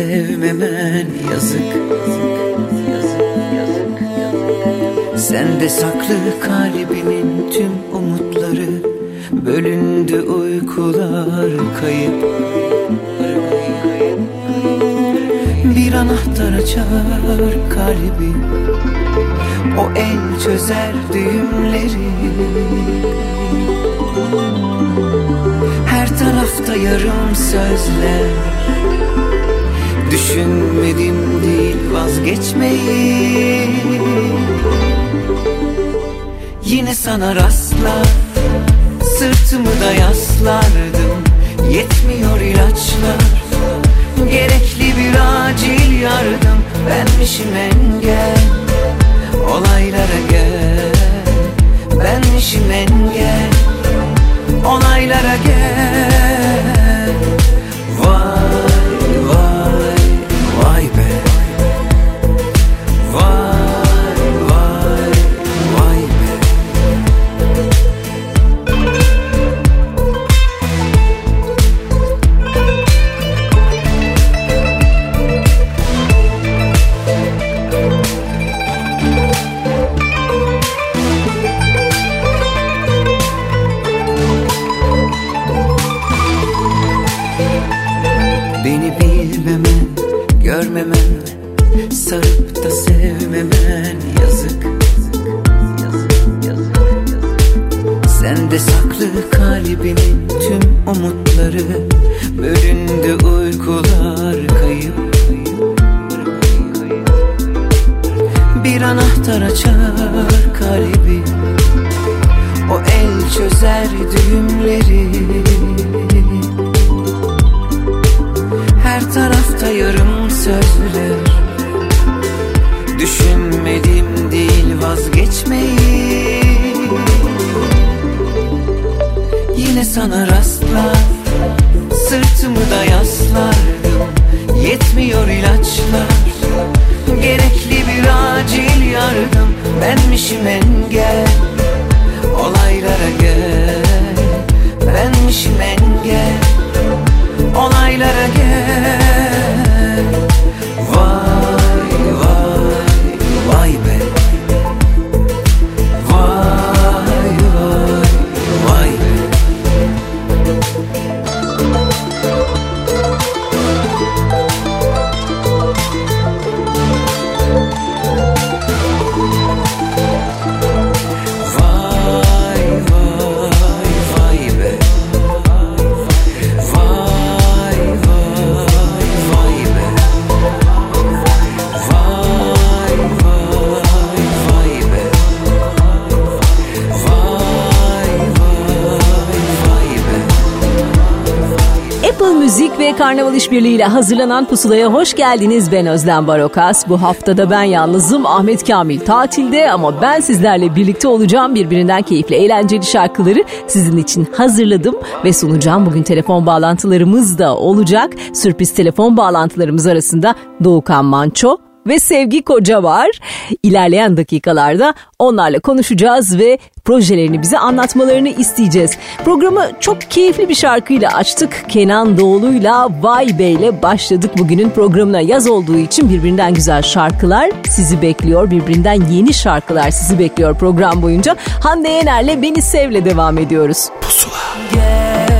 Sevmemen yazık. Sende saklı kalbimin tüm umutları Bölündü uykular kayıp. Bir anahtar açar kalbi O el çözer düğümleri. Her tarafta yarım sözler Düşünmedim değil vazgeçmeyi. Yine sana rastlar Sırtımı da yaslardım. Yetmiyor ilaçlar Gerekli bir acil yardım. Benmişim engel Olaylara gel. Benmişim engel Olaylara gel Karnaval İşbirliği ile hazırlanan Pusula'ya hoş geldiniz. Ben Özlem Barokas. Bu haftada ben yalnızım. Ahmet Kamil tatilde ama ben sizlerle birlikte olacağım. Birbirinden keyifli, eğlenceli şarkıları sizin için hazırladım ve sunacağım. Bugün telefon bağlantılarımız da olacak. Sürpriz telefon bağlantılarımız arasında Doğukan Manço, ve Sevgi Koca var. İlerleyen dakikalarda onlarla konuşacağız ve projelerini bize anlatmalarını isteyeceğiz. Programı çok keyifli bir şarkıyla açtık. Kenan Doğulu'yla Vay Bey'le başladık bugünün programına. Yaz olduğu için birbirinden güzel şarkılar sizi bekliyor. Birbirinden yeni şarkılar sizi bekliyor program boyunca. Hande Yener'le Beni Sev'le devam ediyoruz. Pusula. Gel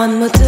one more time.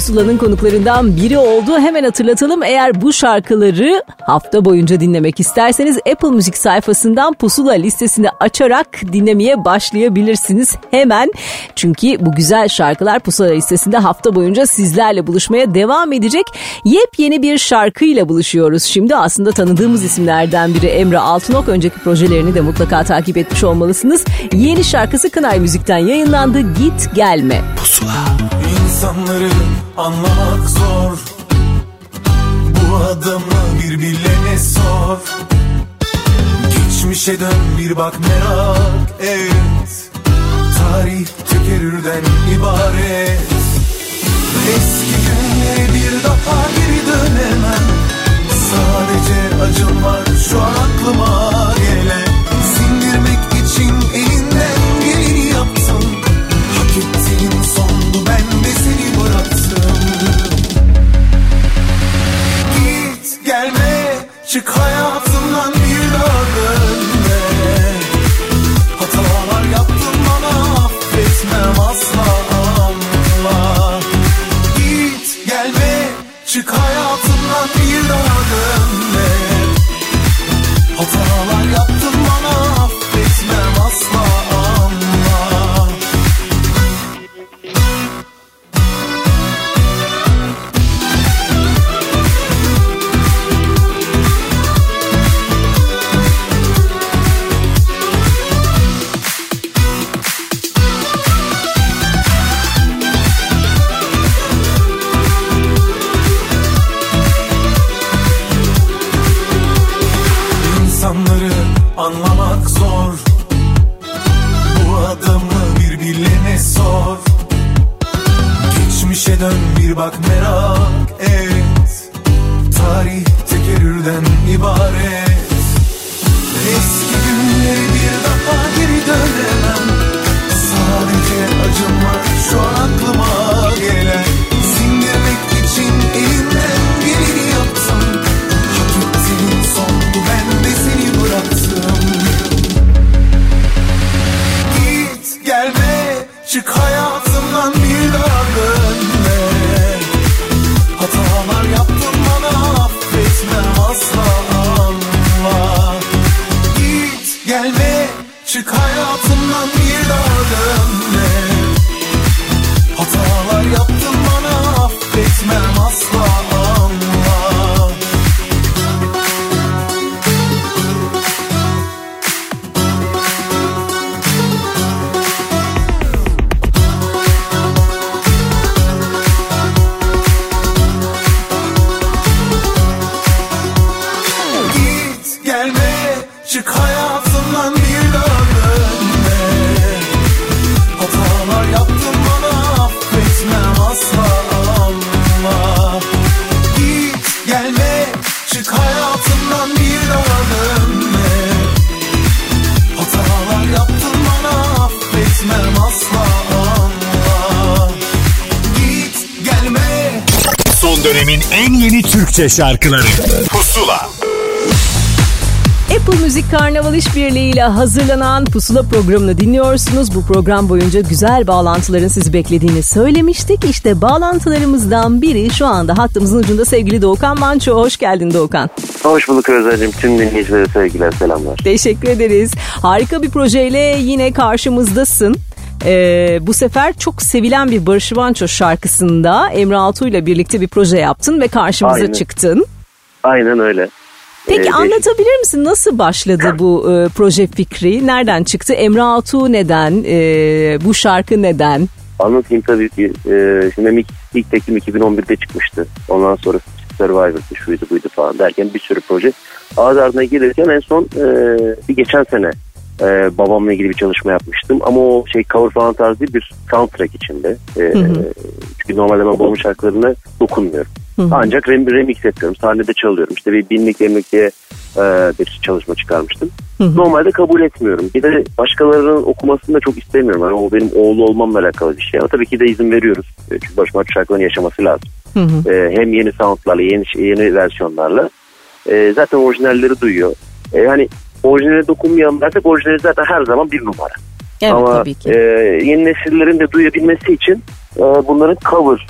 Pusula'nın konuklarından biri oldu. Hemen hatırlatalım eğer bu şarkıları hafta boyunca dinlemek isterseniz Apple Müzik sayfasından Pusula listesini açarak dinlemeye başlayabilirsiniz hemen. Çünkü bu güzel şarkılar Pusula listesinde hafta boyunca sizlerle buluşmaya devam edecek. Yepyeni bir şarkıyla buluşuyoruz. Şimdi aslında tanıdığımız isimlerden biri Emre Altınok. Önceki projelerini de mutlaka takip etmiş olmalısınız. Yeni şarkısı Kınay Müzik'ten yayınlandı. Git gelme. Pusula. İnsanları Anlamak zor. Bu adamı bir bilene sor. Geçmişe dön bir bak merak et Tarih tükerürden ibaret. Eski günlere bir daha geri dönemem. Sadece acınmak Türkçe şarkıları Pusula Apple Müzik Karnaval İşbirliği ile hazırlanan Pusula programını dinliyorsunuz. Bu program boyunca güzel bağlantıların sizi beklediğini söylemiştik. İşte bağlantılarımızdan biri şu anda hattımızın ucunda sevgili Doğukan Manço. Hoş geldin Doğukan. Hoş bulduk Özer'cim. Tüm dinleyicilere sevgiler, selamlar. Teşekkür ederiz. Harika bir projeyle yine karşımızdasın. Ee, bu sefer çok sevilen bir Barış Manço şarkısında Emre Altuğ ile birlikte bir proje yaptın ve karşımıza Aynen. çıktın. Aynen öyle. Peki Ee, anlatabilir misin nasıl başladı bu e, proje fikri? Nereden çıktı? Emre Altuğ neden? E, bu şarkı neden? Anlatayım tabii ki. Ee, şimdi ilk, ilk tekim 2011'de çıkmıştı. Ondan sonra Survivor'dı, şuydu buydu falan derken bir sürü proje. Ağız ardına gelirken en son e, bir geçen sene e, babamla ilgili bir çalışma yapmıştım. Ama o şey cover falan tarzı değil bir soundtrack içinde. E, Çünkü normalde ben babamın şarkılarına dokunmuyorum. Ancak rem, remix yapıyorum. Sahnede çalıyorum. İşte bir binlik emlikliğe e, bir çalışma çıkarmıştım. Normalde kabul etmiyorum. Bir de başkalarının okumasını da çok istemiyorum. Yani o benim oğlu olmamla alakalı bir şey. Ama tabii ki de izin veriyoruz. E, Çünkü Barış Manço şarkılarını yaşaması lazım. E, hem yeni soundlarla, yeni yeni versiyonlarla. E, zaten orijinalleri duyuyor. E, hani orijinale dokunmayalım dersek orijinali zaten her zaman bir numara. Evet Ama tabii ki. e, yeni nesillerin de duyabilmesi için e, bunların cover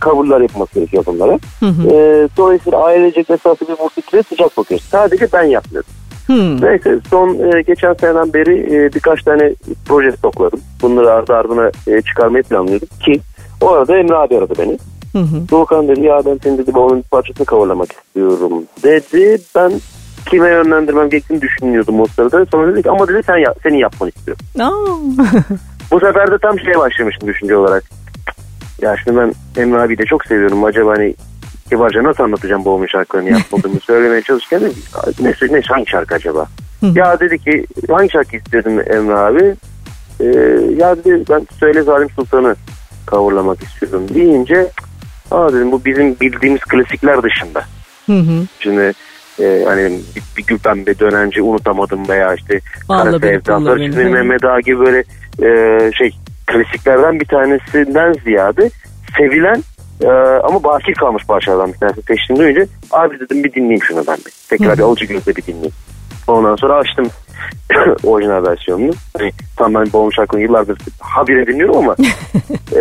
coverlar yapması gerekiyor bunlara. E, dolayısıyla ailecek mesafeli bir musikliğe sıcak bakıyoruz. Sadece ben yapmıyorum. Hmm. Neyse son e, geçen seneden beri e, birkaç tane proje stokladım. Bunları ardı ardına e, çıkarmayı planlıyordum ki o arada Emre abi aradı beni. Doğukan dedi ya ben senin dedi babamın bir parçasını coverlamak istiyorum dedi. Ben kime yönlendirmem gerektiğini düşünüyordum o sırada. Sonra dedi ki ama dedi sen yap, senin yapmanı istiyorum. Bu sefer de tam şeye başlamıştım düşünce olarak. Ya şimdi ben Emre abiyi de çok seviyorum. Acaba hani kibarca nasıl anlatacağım babamın şarkılarını yapmadığımı söylemeye çalışırken dedim, ne, ne, hangi şarkı acaba? ya dedi ki hangi şarkı istedin Emre abi? Ee, ya dedi ben Söyle Zalim Sultan'ı coverlamak istiyorum deyince aa dedim bu bizim bildiğimiz klasikler dışında. Hı hı. Şimdi e, hani bir, bir gün ben bir dönence unutamadım veya işte Kara beni Sevda, kullanın. Sarı Çizmeli Mehmet Ağa gibi böyle e, şey klasiklerden bir tanesinden ziyade sevilen e, ama baki kalmış parçalardan bir tanesi seçtim duyunca abi dedim bir dinleyeyim şunu ben bir. Tekrar bir alıcı gözle bir dinleyeyim. Ondan sonra açtım orijinal versiyonunu. Hani, tam ben babamın şarkını yıllardır habire dinliyorum ama e,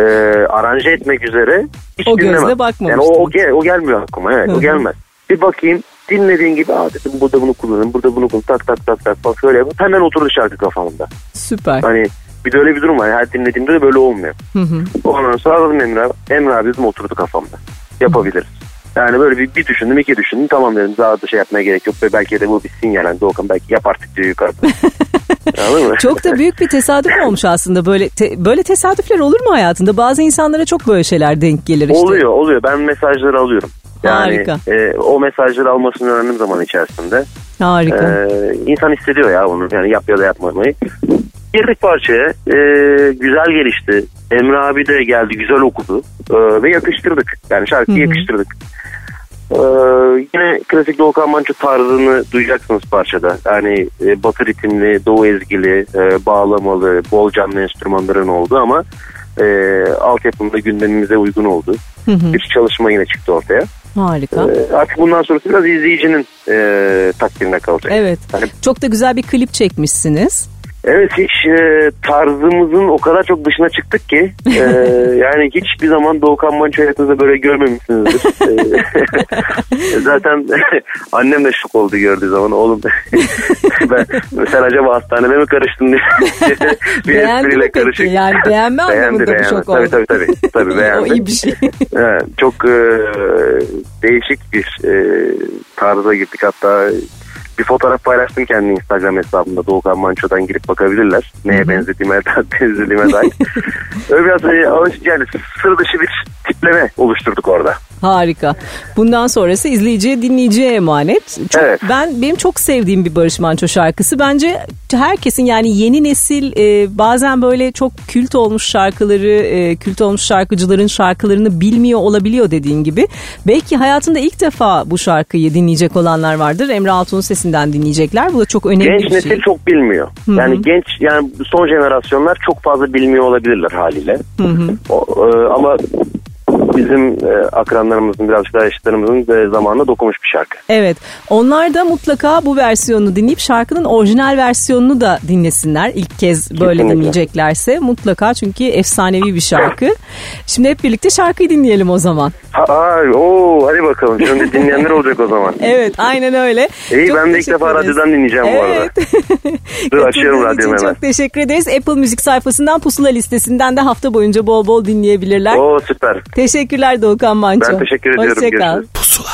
aranje etmek üzere hiç O gözle dinlemem. bakmamıştın. Yani o, o, gel, o gelmiyor aklıma evet o gelmez. Bir bakayım dinlediğin gibi aa dedim burada bunu kullanırım burada bunu kullanırım tak tak tak tak bak şöyle yapayım. hemen oturdu şarkı kafamda. Süper. Hani bir de öyle bir durum var her dinlediğimde de böyle olmuyor. Hı hı. Ondan sonra aradım Emre abi. Emre abi dedim oturdu kafamda. Yapabiliriz. Yani böyle bir, bir düşündüm iki düşündüm tamam dedim daha da şey yapmaya gerek yok belki de bu bir sinyal yani Doğukan belki yap artık diyor yukarıda. Çok da büyük bir tesadüf olmuş aslında böyle te- böyle tesadüfler olur mu hayatında? Bazı insanlara çok böyle şeyler denk gelir işte. Oluyor oluyor ben mesajları alıyorum. Yani Harika. e, o mesajları almasını öğrendiğim zaman içerisinde Harika. Ee, insan hissediyor ya onu yani yap ya da yapmamayı. Girdik parçaya e, güzel gelişti. Emre abi de geldi güzel okudu Ee, ve yakıştırdık. Yani şarkıyı yakıştırdık. Ee, yine klasik Doğukan Manço tarzını duyacaksınız parçada. Yani e, batı ritimli, doğu ezgili, e, bağlamalı, bol canlı enstrümanların oldu ama e, altyapımda gündemimize uygun oldu. Bir çalışma yine çıktı ortaya. Harika. Ee, artık bundan sonrası biraz izleyicinin e, takdirine kalacak. Evet. Hani Çok da güzel bir klip çekmişsiniz. Evet hiç e, tarzımızın o kadar çok dışına çıktık ki e, yani hiçbir zaman Doğukan Manço hayatınızda böyle görmemişsinizdir. E, Zaten annem de şok oldu gördüğü zaman oğlum ben, sen acaba hastanede mi karıştın diye bir Beğendi espriyle karışık. Yani beğenme anlamında mı şok Tabii oldu? tabii tabii. tabii o beğendi. iyi bir şey. Evet, çok e, değişik bir e, tarza girdik hatta bir fotoğraf paylaştım kendi Instagram hesabımda Doğukan Manço'dan girip bakabilirler. Neye benzediğime, benzediğime dair. Öyle biraz alış- yani sır dışı bir tipleme oluşturduk orada. Harika. Bundan sonrası izleyiciye dinleyiciye emanet. Çok, Evet. Ben benim çok sevdiğim bir Barış Manço şarkısı. Bence herkesin yani yeni nesil e, bazen böyle çok kült olmuş şarkıları, e, kült olmuş şarkıcıların şarkılarını bilmiyor olabiliyor dediğin gibi. Belki hayatında ilk defa bu şarkıyı dinleyecek olanlar vardır. Emre Altun'un sesinden dinleyecekler. Bu da çok önemli Genç bir nesil şey. çok bilmiyor. Yani genç yani son jenerasyonlar çok fazla bilmiyor olabilirler haliyle. O, e, ama bizim e, akranlarımızın birazcık daha yaşıtlarımızın e, zamanına dokunmuş bir şarkı. Evet. Onlar da mutlaka bu versiyonunu dinleyip şarkının orijinal versiyonunu da dinlesinler. İlk kez böyle Kesinlikle. dinleyeceklerse mutlaka çünkü efsanevi bir şarkı. Şimdi hep birlikte şarkıyı dinleyelim o zaman. Ha, ha oo, hadi bakalım. Şimdi dinleyenler olacak o zaman. evet aynen öyle. İyi çok ben de ilk defa radyodan dinleyeceğim evet. bu arada. Dur açıyorum radyomu hemen. Çok teşekkür ederiz. Apple Müzik sayfasından pusula listesinden de hafta boyunca bol bol dinleyebilirler. Oo süper. Teşekkürler Doğukan Manço. Ben teşekkür ediyorum. Hoşçakal. Pusula.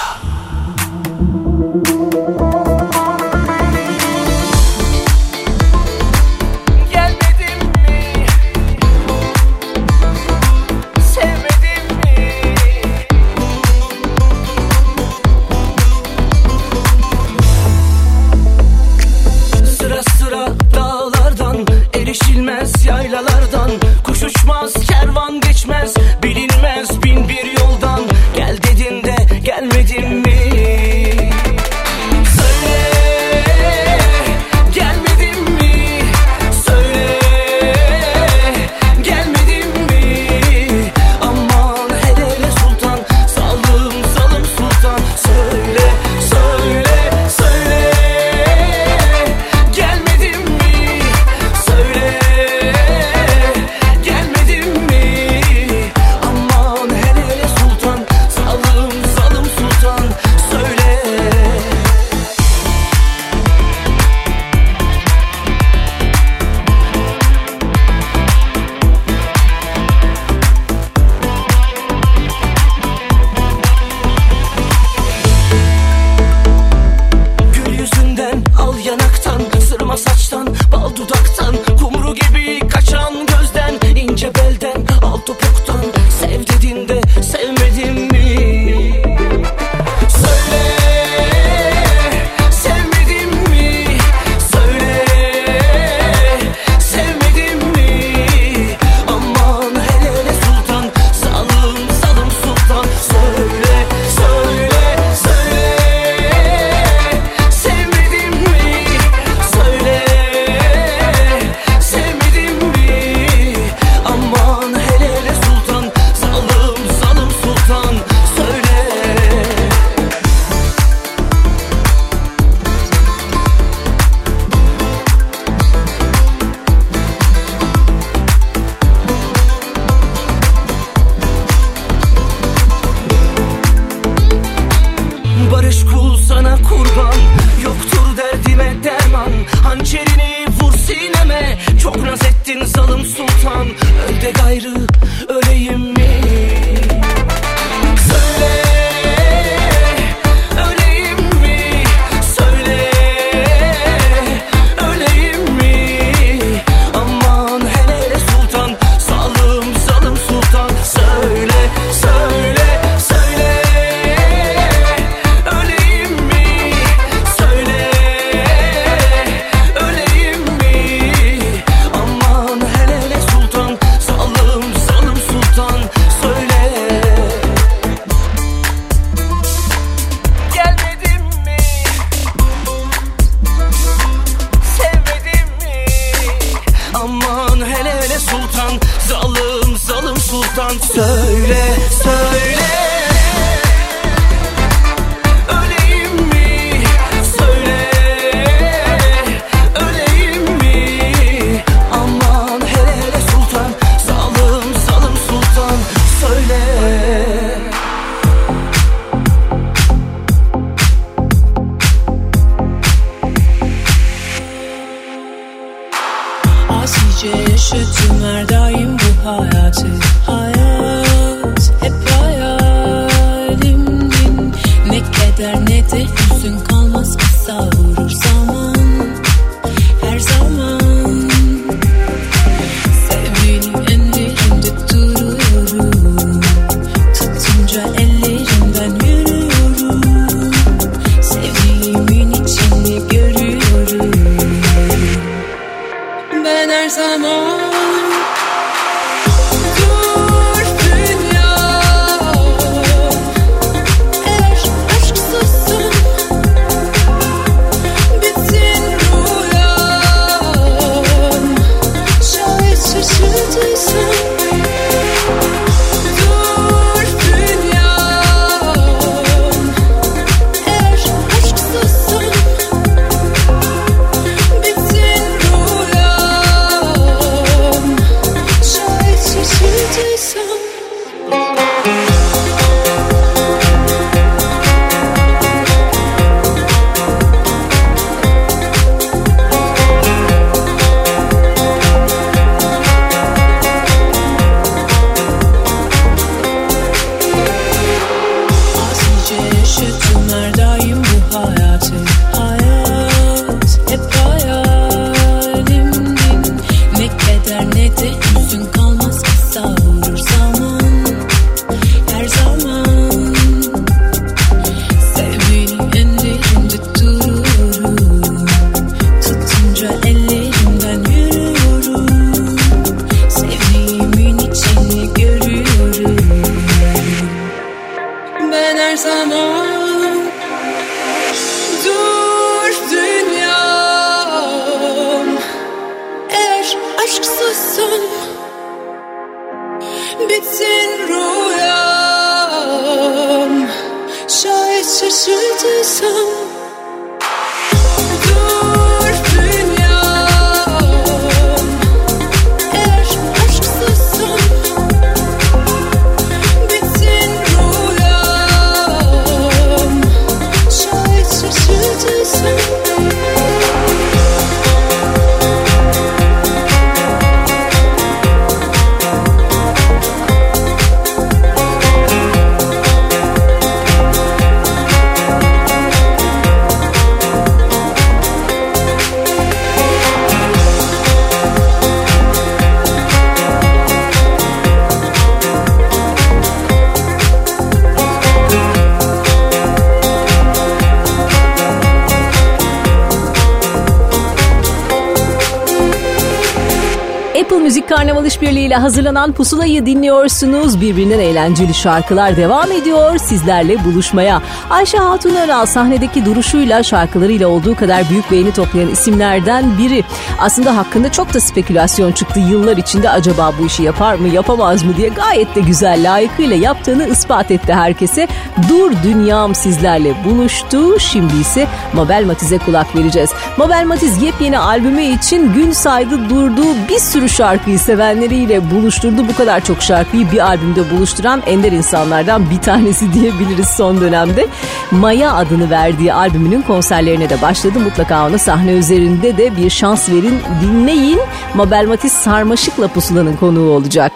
Pusula'yı dinliyorsunuz. Birbirinden eğlenceli şarkılar devam ediyor sizlerle buluşmaya. Ayşe Hatun Öral sahnedeki duruşuyla şarkılarıyla olduğu kadar büyük beğeni toplayan isimlerden biri. Aslında hakkında çok da spekülasyon çıktı yıllar içinde acaba bu işi yapar mı yapamaz mı diye gayet de güzel layıkıyla yaptığını ispat etti herkese. Dur dünyam sizlerle buluştu. Şimdi ise Mabel Matiz'e kulak vereceğiz. Mabel Matiz yepyeni albümü için gün saydı durduğu bir sürü şarkıyı sevenleriyle buluşturdu. Bu kadar çok şarkıyı bir albümde buluşturan ender insanlardan bir tanesi diyebiliriz son dönemde. Maya adını verdiği albümünün konserlerine de başladı. Mutlaka ona sahne üzerinde de bir şans verin. Dinleyin. Mabel Matiz Sarmaşık'la Pusula'nın konuğu olacak.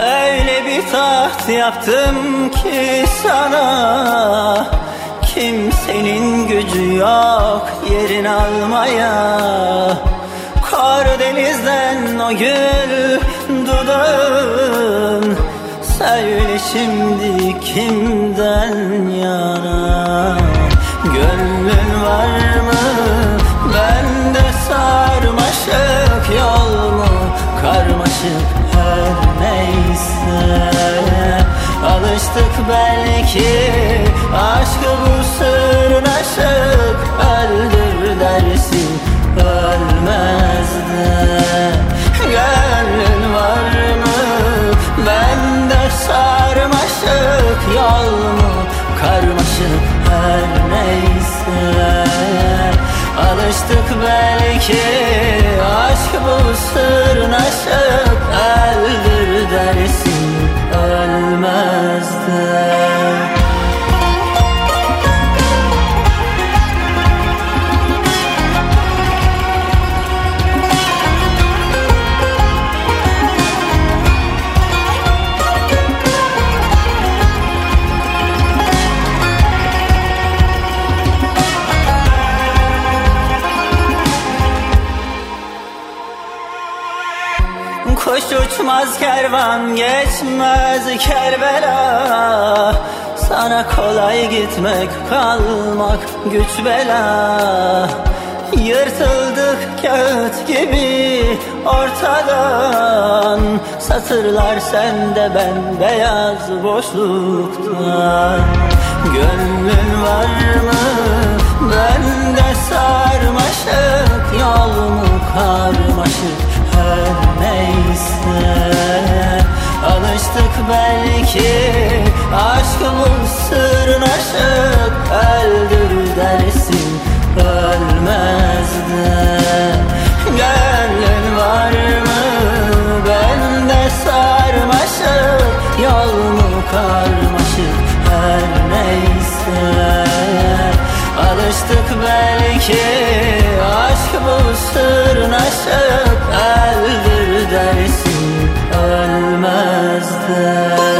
Öyle bir taht yaptım ki sana Kimsenin gücü yok yerin almaya? Karadeniz'den o gül dudağın. Söyle şimdi kimden yana? Gönlün var mı? Bende sarmaşık yol mu? Karmaşık her neyse Alıştık belki aşkı bu sırnaşık Öldür dersin ölmez de. Gönlün var mı? Bende sarmaşık. Yol mu? Karmaşık her neyse. Alıştık belki aşk bu sırnaşık uçmaz kervan geçmez Kerbela. Sana kolay gitmek kalmak güç bela. Yırtıldık kağıt gibi ortadan. Satırlar sende ben beyaz boşluktan. Gönlün var mı? Bende sarmaşık Yol mu karmaşık? Her neyse Alıştık belki aşkımın sırnaşık Öldür dersin ölmez de Gönlün var mı? Bende sarmaşık Yol mu karmaşık? Her neyse. Alıştık belki aşk bu sırnaşık Öldür dersin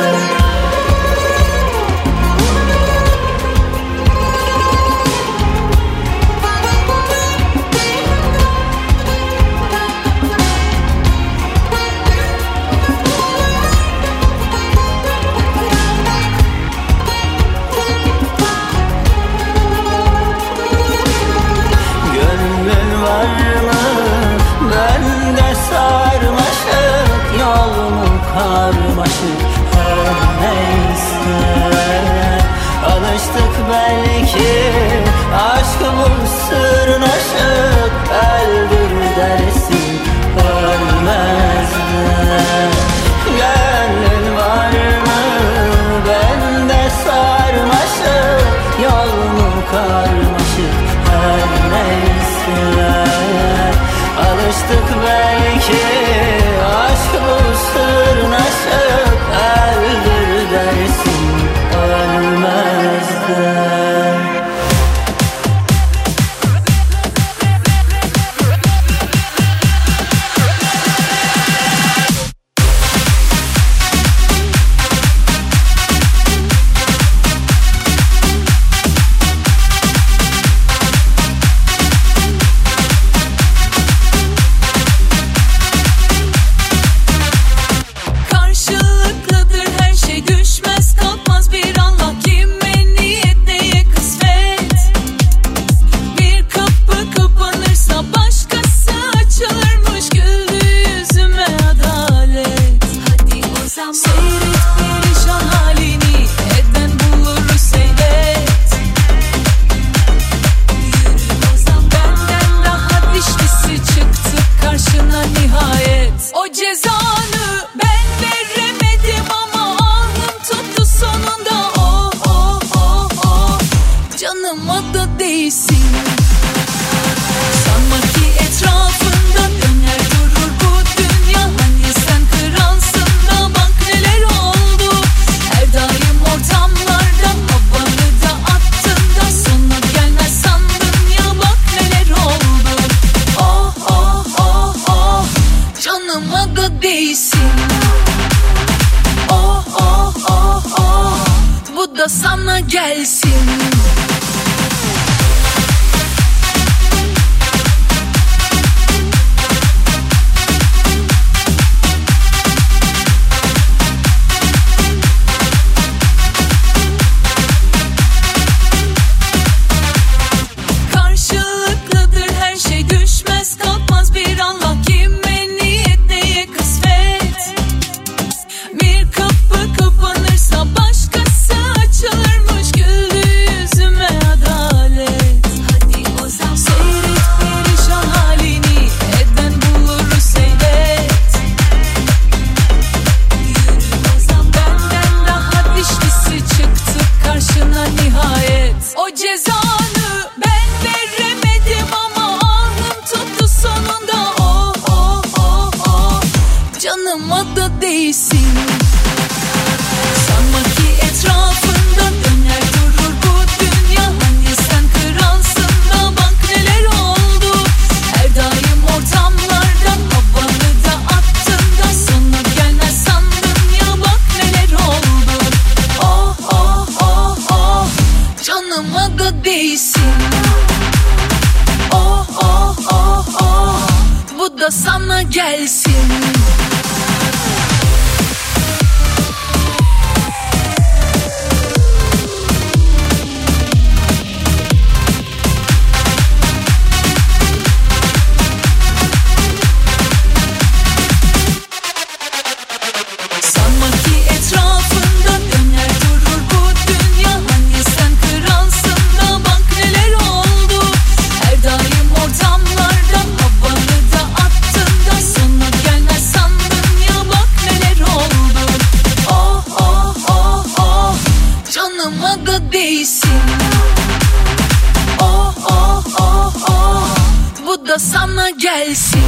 gelsin.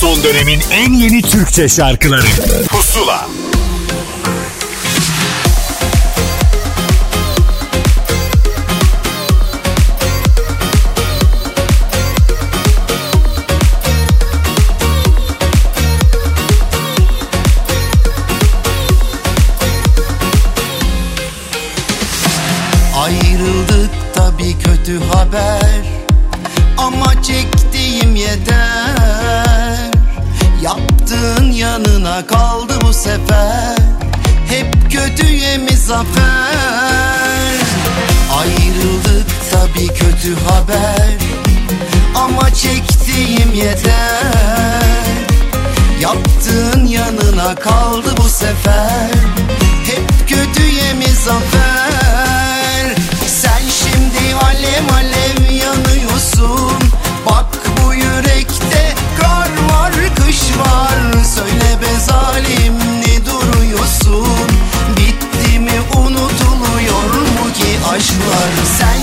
Son dönemin en yeni Türkçe şarkıları Pusula kötü haber. Ama çektiğim yeter. Yaptığın yanına kaldı bu sefer. Hep kötüye mi zafer Sen şimdi alev alev yanıyorsun. Bak bu yürekte kar var kış var. Söyle be zalim ne duruyorsun? Bitti mi unutuluyor mu ki aşklar? Sen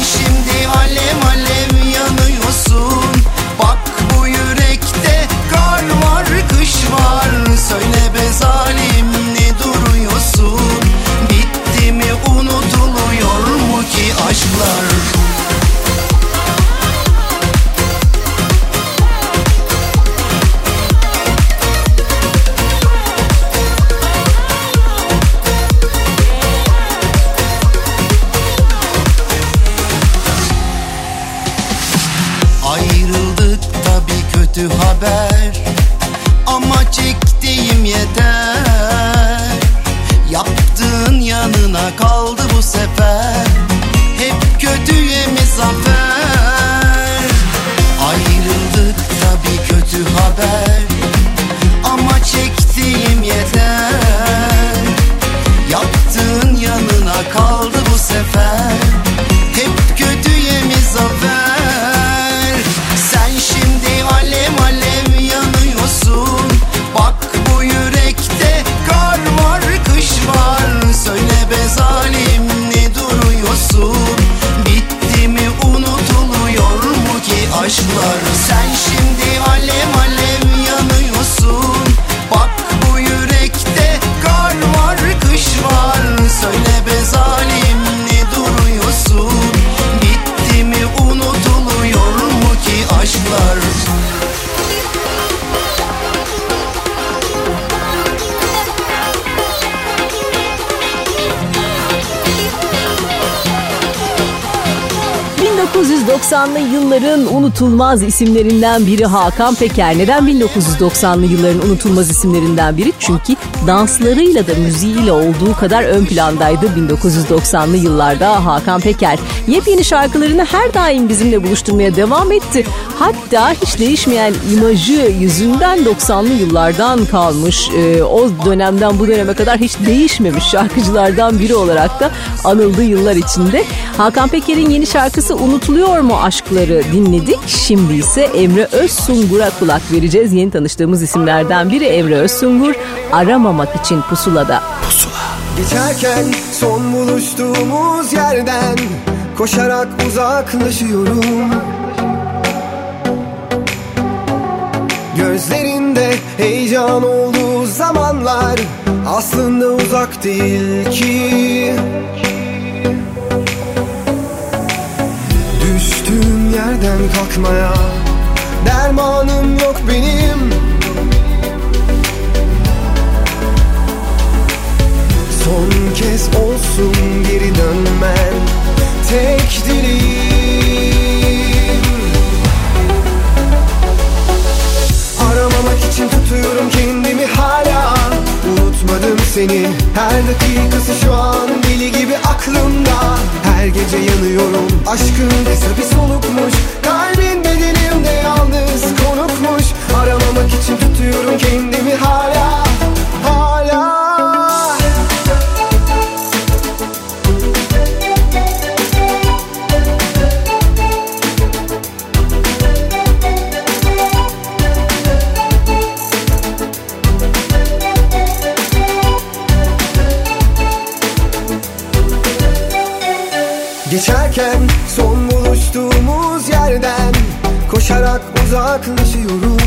yılların unutulmaz isimlerinden biri Hakan Peker. Neden 1990'lı yılların unutulmaz isimlerinden biri? Çünkü danslarıyla da müziğiyle olduğu kadar ön plandaydı 1990'lı yıllarda Hakan Peker. Yepyeni şarkılarını her daim bizimle buluşturmaya devam etti. Hatta hiç değişmeyen imajı yüzünden 90'lı yıllardan kalmış. e, o dönemden bu döneme kadar hiç değişmemiş şarkıcılardan biri olarak da anıldığı yıllar içinde. Hakan Peker'in yeni şarkısı Unutuluyor mu Aşkları dinledik. Şimdi ise Emre Özsungur'a kulak vereceğiz. Yeni tanıştığımız isimlerden biri Emre Özsungur. Aramamak için pusulada. Geçerken son buluştuğumuz yerden Koşarak uzaklaşıyorum Gözlerinde heyecan olduğu zamanlar Aslında uzak değil ki. Düştüğüm yerden kalkmaya Dermanım yok benim. Son kez olsun geri dönmen Tek dileğim için tutuyorum kendimi hala. Unutmadım seni. Her dakikası şu an deli gibi aklımda. Her gece yanıyorum. Aşkın kısa bir solukmuş. Kalbin bedenimde yalnız konukmuş. Aramamak için tutuyorum kendimi hala. Hala uzaklaşıyorum.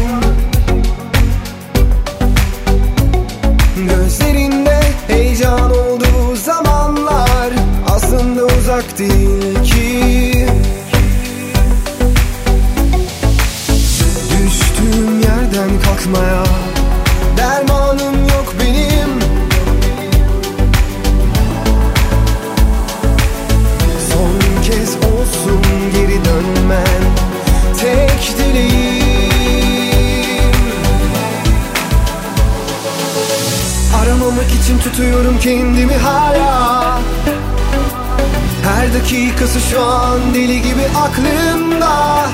Gözlerinde heyecan olduğu zamanlar Aslında uzak değil ki. Düştüğüm yerden kalkmaya Dermanım yok benim. Son kez olsun geri dönmen Aramamak için tutuyorum kendimi hala. Her dakikası şu an deli gibi aklımda.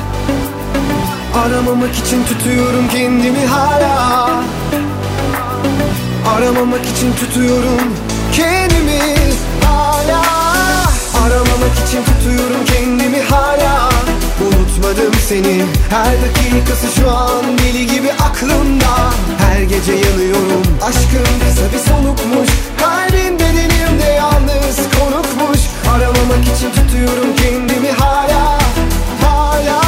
Aramamak için tutuyorum kendimi hala. Aramamak için tutuyorum kendimi hala. Aramamak için tutuyorum kendimi hala. Unutmadım seni. Her dakikası şu an deli gibi aklımda Her gece yanıyorum. Aşkın kısa bir solukmuş. Kalbin bedenimde yalnız konukmuş. Aramamak için tutuyorum kendimi hala Hala.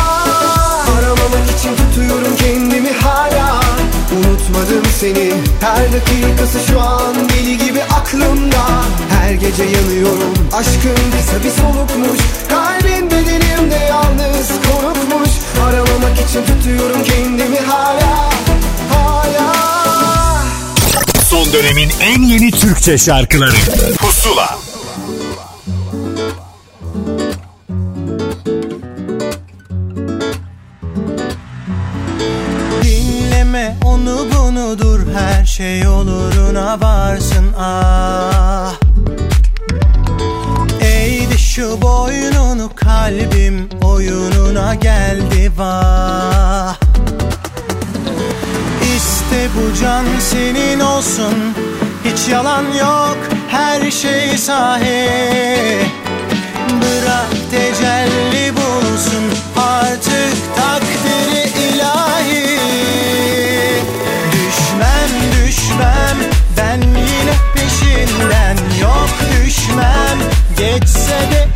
Aramamak için tutuyorum kendimi hala. Unutmadım seni. Her dakikası şu an deli gibi aklımda. Her gece yanıyorum. Aşkın kısa bir solukmuş. Kalbin bedenimde yalnız konukmuş. Aramamak için tutuyorum kendimi Hala dönemin en yeni Türkçe şarkıları. Pusula. Dinleme onu bunu dur her şey oluruna varsın ah. Eğdi şu boynunu kalbim oyununa geldi vah bu can senin olsun. Hiç yalan yok her şey sahi. Bırak tecelli bulsun artık takdiri ilahi. Düşmem düşmem ben yine peşinden. Yok düşmem geçse de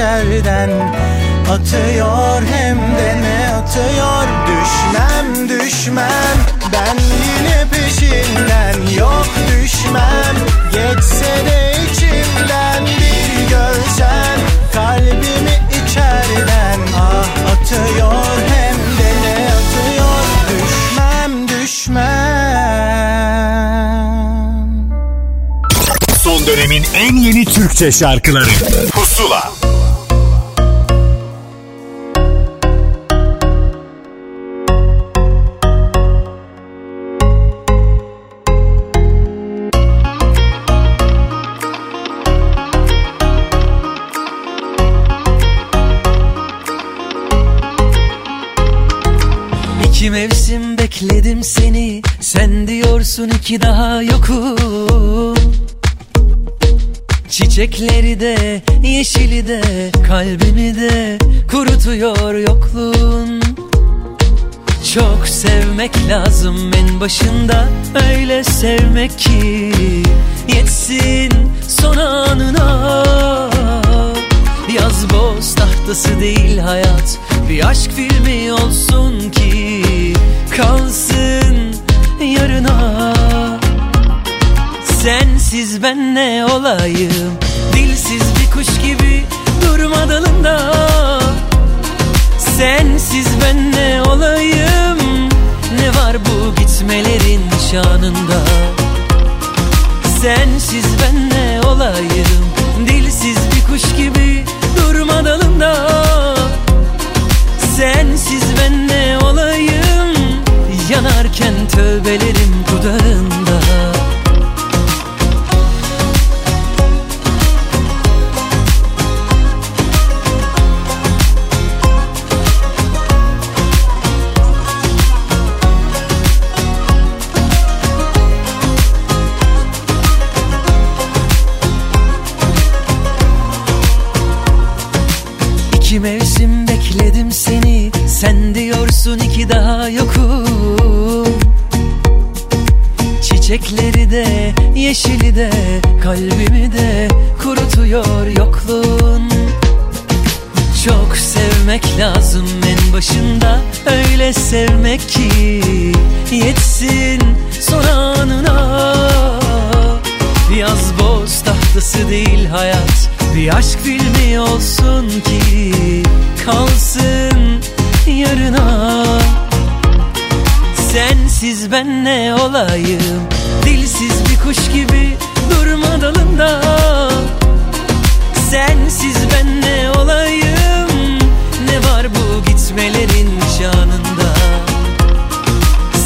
içeriden Atıyor hem de ne atıyor? Düşmem düşmem ben yine peşinden. Yok düşmem geçse de içimden Bir görsen. Kalbimi içeriden Ah atıyor hem de ne atıyor? Düşmem düşmem. Son dönemin en yeni Türkçe şarkıları Çiçekleri de yeşili de Kalbimi de kurutuyor yokluğun. Çok sevmek lazım en başında Öyle sevmek ki Yetsin son anına. Yaz boz tahtası değil hayat Bir aşk filmi olsun ki Kalsın yarına. Sensiz ben ne olayım dalında Sensiz ben ne olayım? Ne var bu gitmelerin şanında Sensiz ben ne olayım? Dilsiz bir kuş gibi durma dalında Sensiz ben ne olayım? Yanarken tövbelerim dudağında yeşili de Kalbimi de kurutuyor yokluğun. Çok sevmek lazım en başında Öyle sevmek ki Yetsin son anına. Yaz boz tahtası değil hayat Bir aşk filmi olsun ki Kalsın yarına. Sensiz ben ne olayım Dilsiz bir kuş gibi durma dalında. Sensiz ben ne olayım Ne var bu gitmelerin şanında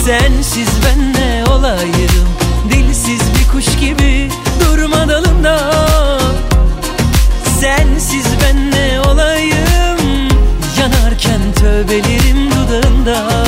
Sensiz ben ne olayım Dilsiz bir kuş gibi durma dalında. Sensiz ben ne olayım Yanarken tövbelerim dudağında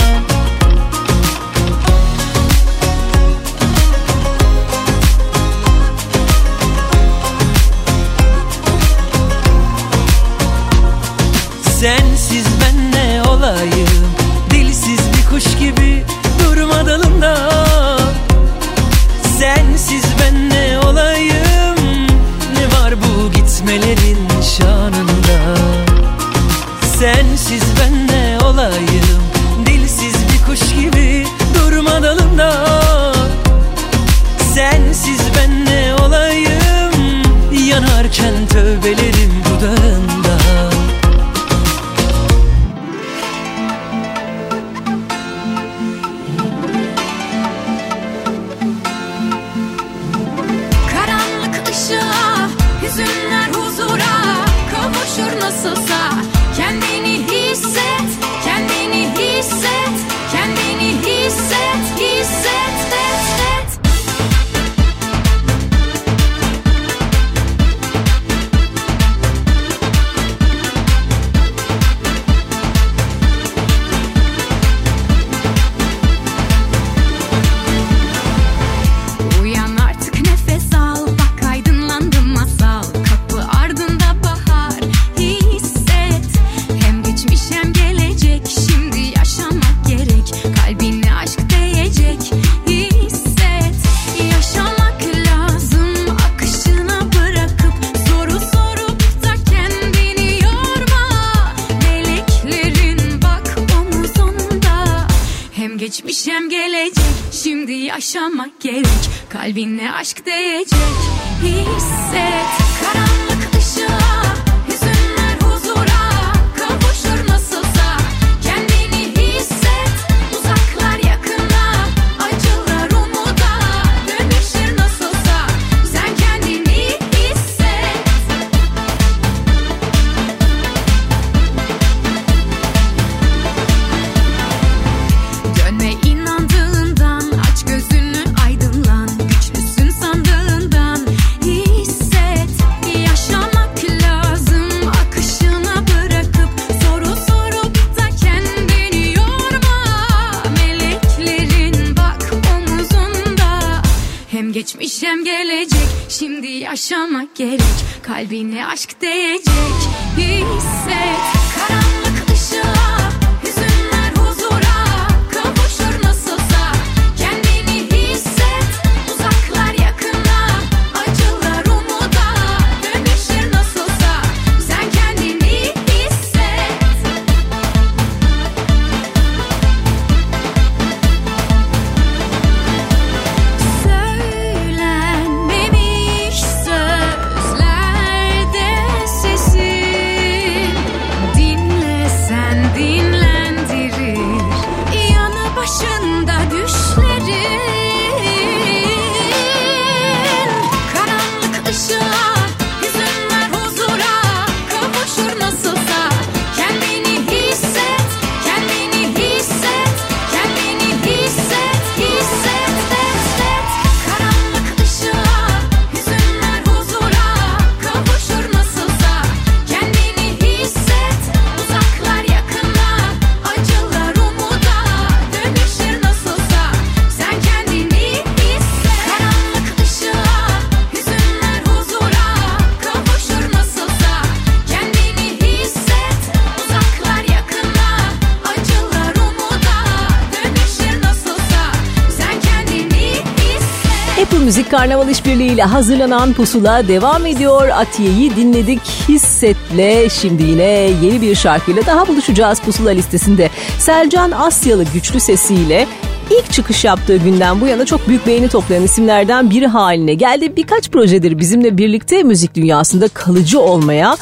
Karnaval İşbirliği ile hazırlanan pusula devam ediyor. Atiye'yi dinledik Hisset'le. Şimdi yine yeni bir şarkıyla daha buluşacağız pusula listesinde. Selcan Asyalı güçlü sesiyle ilk çıkış yaptığı günden bu yana çok büyük beğeni toplayan isimlerden biri haline geldi. Birkaç projedir bizimle birlikte müzik dünyasında kalıcı olmaya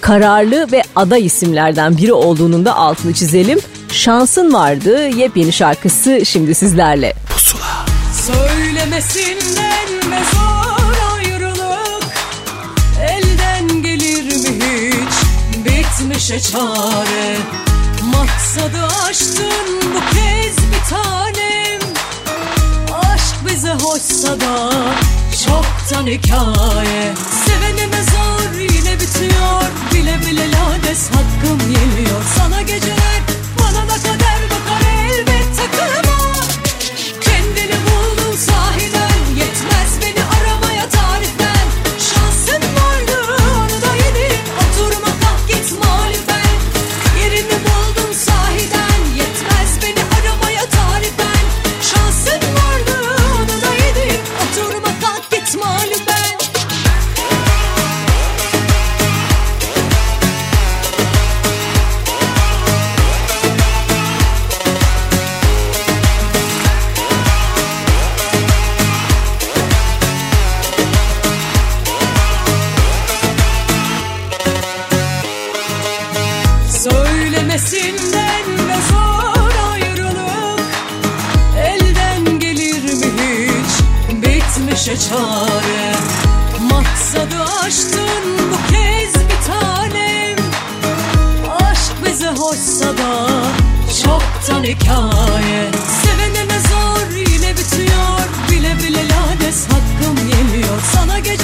kararlı ve aday isimlerden biri olduğunun da altını çizelim. Şansın vardı yepyeni şarkısı şimdi sizlerle. Söylemesinden ve zor ayrılık Elden gelir mi hiç? Bitmişe çare. Maksadı aştın bu kez bir tanem. Aşk bize hoşsa da çoktan hikaye. Sevenime zor yine bitiyor. Bile bile lades hakkım yemiyor Sana geceler bana da kader bakar elbet takılma Kendini buldun hoşsa da çoktan hikaye. Sevenime zor yine bitiyor. Bile bile lades hakkım yemiyor Sana geceler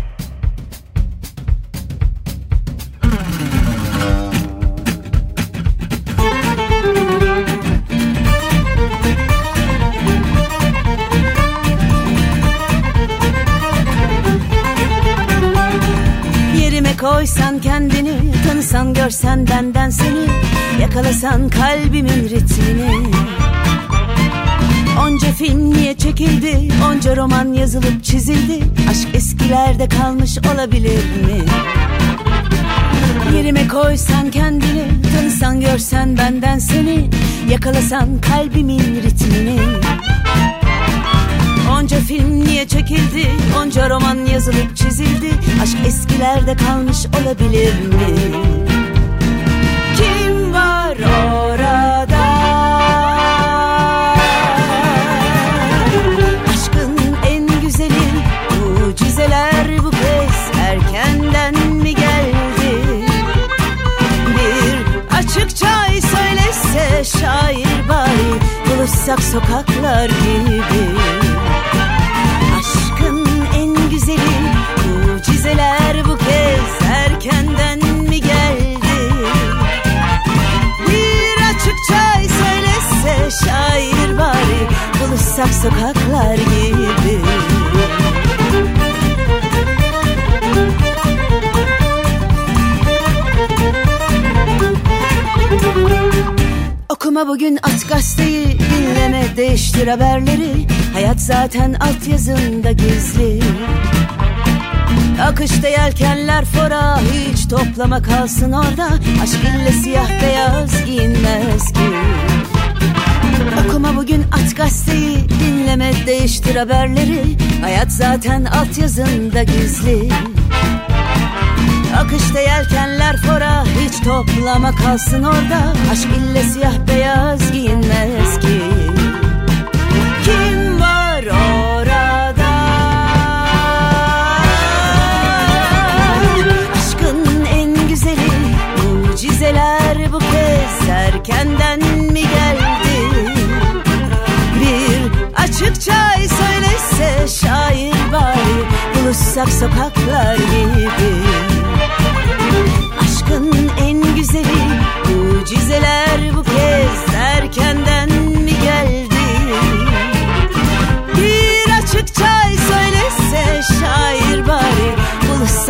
Yakalasan kalbimin ritmini. Onca film niye çekildi? Onca roman yazılıp çizildi. Aşk eskilerde kalmış olabilir mi? Yerime koysan kendini Tanısan görsen benden seni. Yakalasan kalbimin ritmini. Onca film niye çekildi? Onca roman yazılıp çizildi. Aşk eskilerde kalmış olabilir mi? Söylese şair bari Buluşsak sokaklar gibi Aşkın en güzeli Mucizeler bu kez erkenden mi geldi? Bir açık çay söylese şair bari Buluşsak sokaklar gibi Okuma bugün at gazeteyi Dinleme değiştir haberleri. Hayat zaten altyazında gizli. Akışta yelkenler fora Hiç toplama kalsın orada. Aşk ille siyah beyaz giyinmez ki. Okuma bugün at gazeteyi Dinleme değiştir haberleri. Hayat zaten altyazında gizli Akışta yelkenler fora Hiç toplama kalsın orada. Aşk ille siyah beyaz giyinmez ki. Kim var orada? Aşkın en güzeli Mucizeler bu kez erkenden mi geldi? Bir açık çay söylese şair bari Buluşsak sokaklar gibi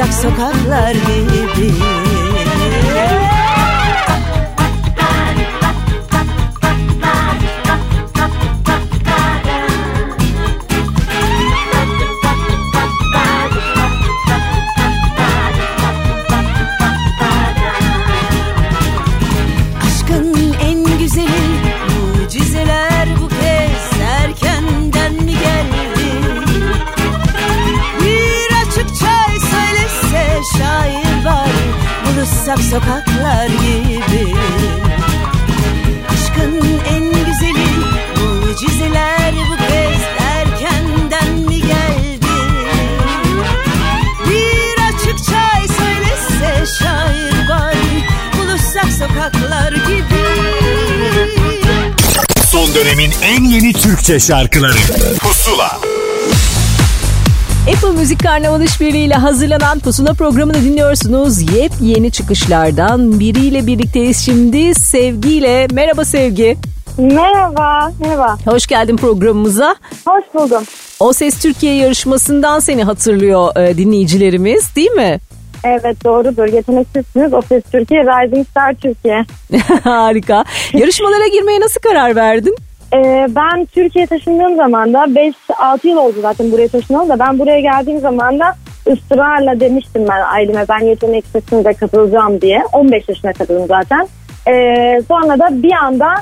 Buluşsak sokaklar gibi Türkçe şarkıları Pusula Apple Müzik Karnaval İşbirliği ile hazırlanan Pusula programını dinliyorsunuz. Yepyeni çıkışlardan biriyle birlikteyiz şimdi. Sevgiyle. Merhaba Sevgi. Merhaba, merhaba. Hoş geldin programımıza. Hoş buldum. O Ses Türkiye yarışmasından seni hatırlıyor e, dinleyicilerimiz değil mi? Evet doğrudur. Yeteneksizsiniz. O Ses Türkiye, Rising Star Türkiye. Harika. Yarışmalara girmeye nasıl karar verdin? Ee, ben Türkiye taşındığım zaman da 5-6 yıl oldu zaten buraya taşınalı da ben buraya geldiğim zaman da ısrarla demiştim ben aileme ben yeteneksizsinize katılacağım diye. 15 yaşına katıldım zaten. Ee, sonra da bir anda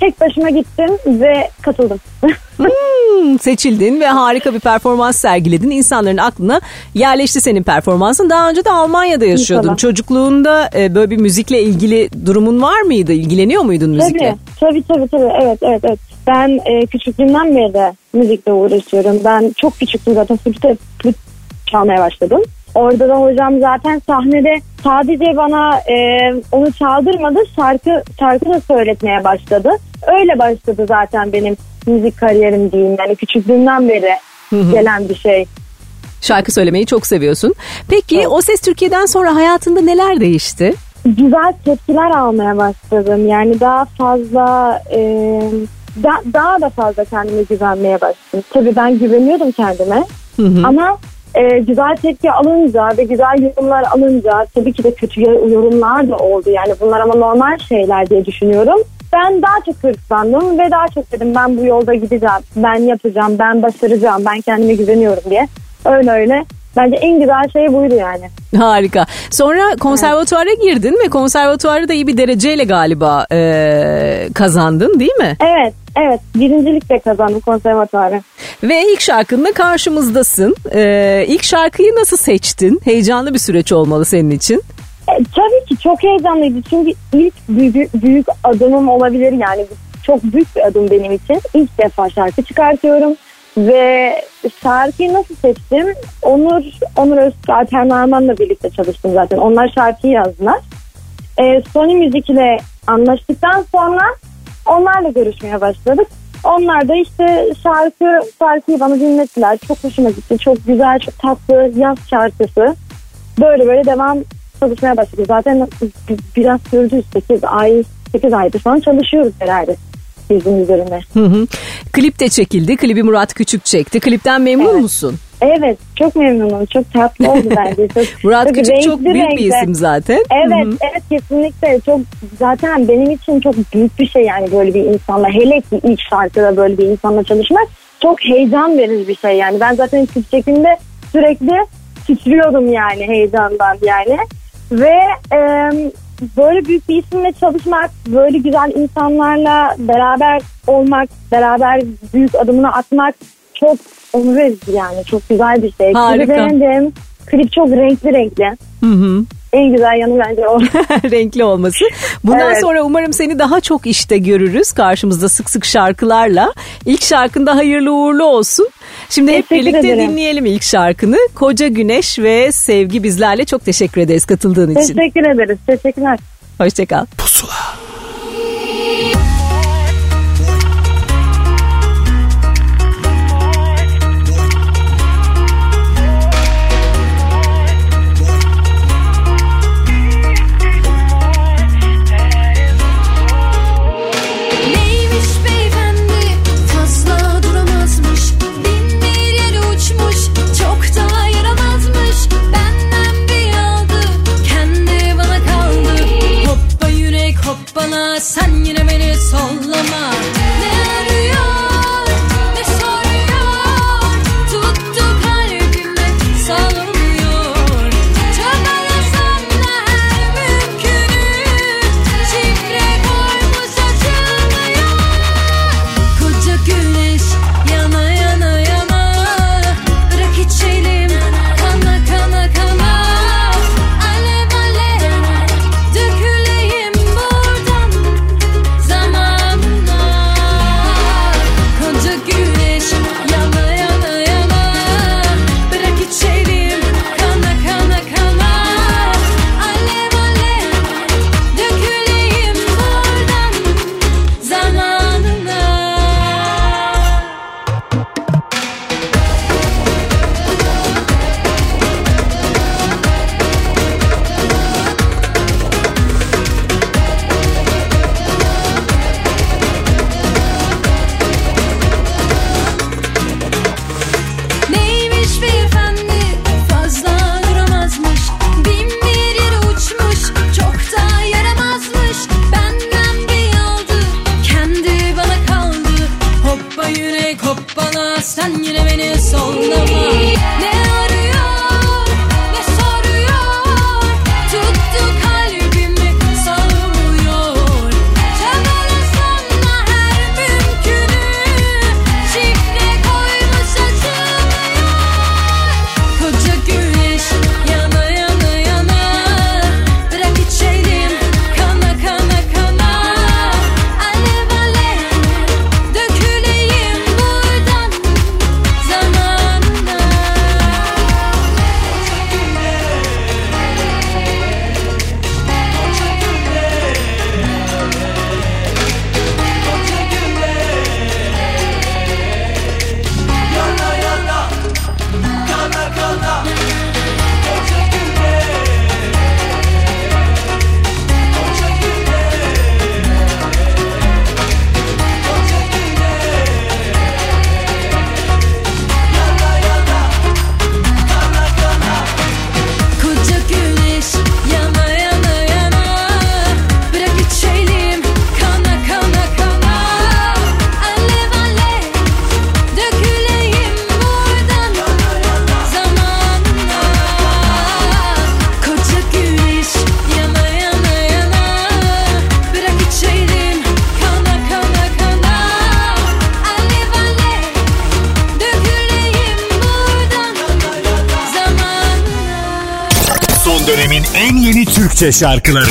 tek başıma gittim ve katıldım. Hmm, seçildin ve harika bir performans sergiledin. İnsanların aklına yerleşti senin performansın. Daha önce de Almanya'da yaşıyordun. İnşallah. Çocukluğunda e, böyle bir müzikle ilgili durumun var mıydı? İlgileniyor muydun müzikle? Tabii, tabii tabii tabii evet evet evet. Ben e, küçüklüğümden beri de müzikle uğraşıyorum. Ben çok küçüktüm zaten flüte flüt çalmaya başladım. Orada da hocam zaten sahnede sadece bana e, onu çaldırmadı şarkı şarkı da söyletmeye başladı. Öyle başladı zaten benim müzik kariyerim diyeyim. Yani küçüklüğümden beri gelen bir şey. Şarkı söylemeyi çok seviyorsun. Peki O Ses Türkiye'den sonra hayatında neler değişti? güzel tepkiler almaya başladım. Yani daha fazla e, da- daha da fazla kendime güvenmeye başladım. Tabii ben güveniyordum kendime. Ama e, güzel tepki alınca ve güzel yorumlar alınca tabii ki de kötü yorumlar da oldu. Yani bunlar ama normal şeyler diye düşünüyorum. Ben daha çok hırslandım ve daha çok dedim ben bu yolda gideceğim. Ben yapacağım, ben başaracağım, ben kendime güveniyorum diye. Öyle öyle. Bence en güzel şey buydu yani. Harika. Sonra konservatuara girdin ve konservatuarı da iyi bir dereceyle galiba e, kazandın değil mi? Evet, evet. Birincilikle kazandım konservatuarı. Ve ilk şarkınla karşımızdasın. E, ilk şarkıyı nasıl seçtin? Heyecanlı bir süreç olmalı senin için. E, tabii ki çok heyecanlıydı çünkü ilk büyük, büyük adımım olabilir yani çok büyük bir adım benim için. İlk defa şarkı çıkartıyorum ve şarkıyı nasıl seçtim? Onur Onur Öztürk, Alper Narman'la birlikte çalıştım zaten. Onlar şarkıyı yazdılar. E, Sony Müzik ile anlaştıktan sonra onlarla görüşmeye başladık. Onlar da işte şarkı şarkıyı bana dinlettiler. Çok hoşuma gitti. Çok güzel, çok tatlı yaz şarkısı. Böyle böyle devam çalışmaya başladık. Zaten biraz sürdü 8 ay 8 aydır falan çalışıyoruz herhalde bizim üzerine. Hı hı. Klip de çekildi. Klibi Murat Küçük çekti. Klipten memnun musun? Evet çok memnunum. Çok tatlı oldu bence. Çok, Murat çok Küçük çok renkli büyük bir renkli. isim zaten. Evet Hı hı. evet kesinlikle çok zaten benim için çok büyük bir şey yani böyle bir insanla hele ki ilk şarkıda böyle bir insanla çalışmak çok heyecan verici bir şey yani ben zaten klip çekimde sürekli titriyordum yani heyecandan yani ve e, böyle büyük bir isimle çalışmak böyle güzel insanlarla beraber olmak beraber büyük adımını atmak çok onur verici yani çok güzel bir şey. Harika. Klibi beğendim. Klip çok renkli renkli. Hı hı. En güzel yanı bence o. Renkli olması. Bundan Evet. sonra umarım seni daha çok işte görürüz. Karşımızda sık sık şarkılarla. İlk şarkında hayırlı uğurlu olsun. Şimdi hep Teşekkür birlikte ederim. dinleyelim ilk şarkını. Koca Güneş ve Sevgi bizlerle çok teşekkür ederiz katıldığın için. Teşekkür ederiz. Teşekkürler. Hoşçakal. Neymiş sen yine beni sollama şarkıları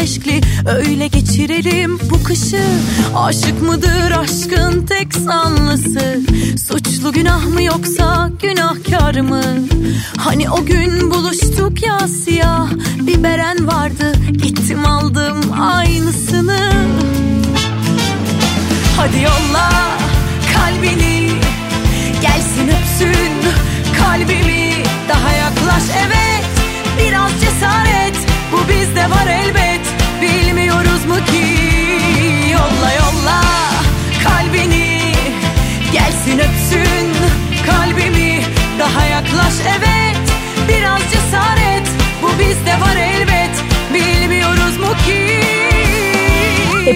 meşkli Öyle geçirelim bu kışı. Aşık mıdır aşkın tek sanlısı? Suçlu günah mı yoksa günahkar mı? Hani o gün buluştuk ya siyah bir beren vardı. Gittim aldım aynısını. Hadi yolla kalbini Gelsin öpsün kalbimi. Daha yaklaş evet Biraz cesaret. Bu bizde var elbet Yaklaş evet Biraz cesaret. Bu bizde var elbet. Bilmiyoruz mu ki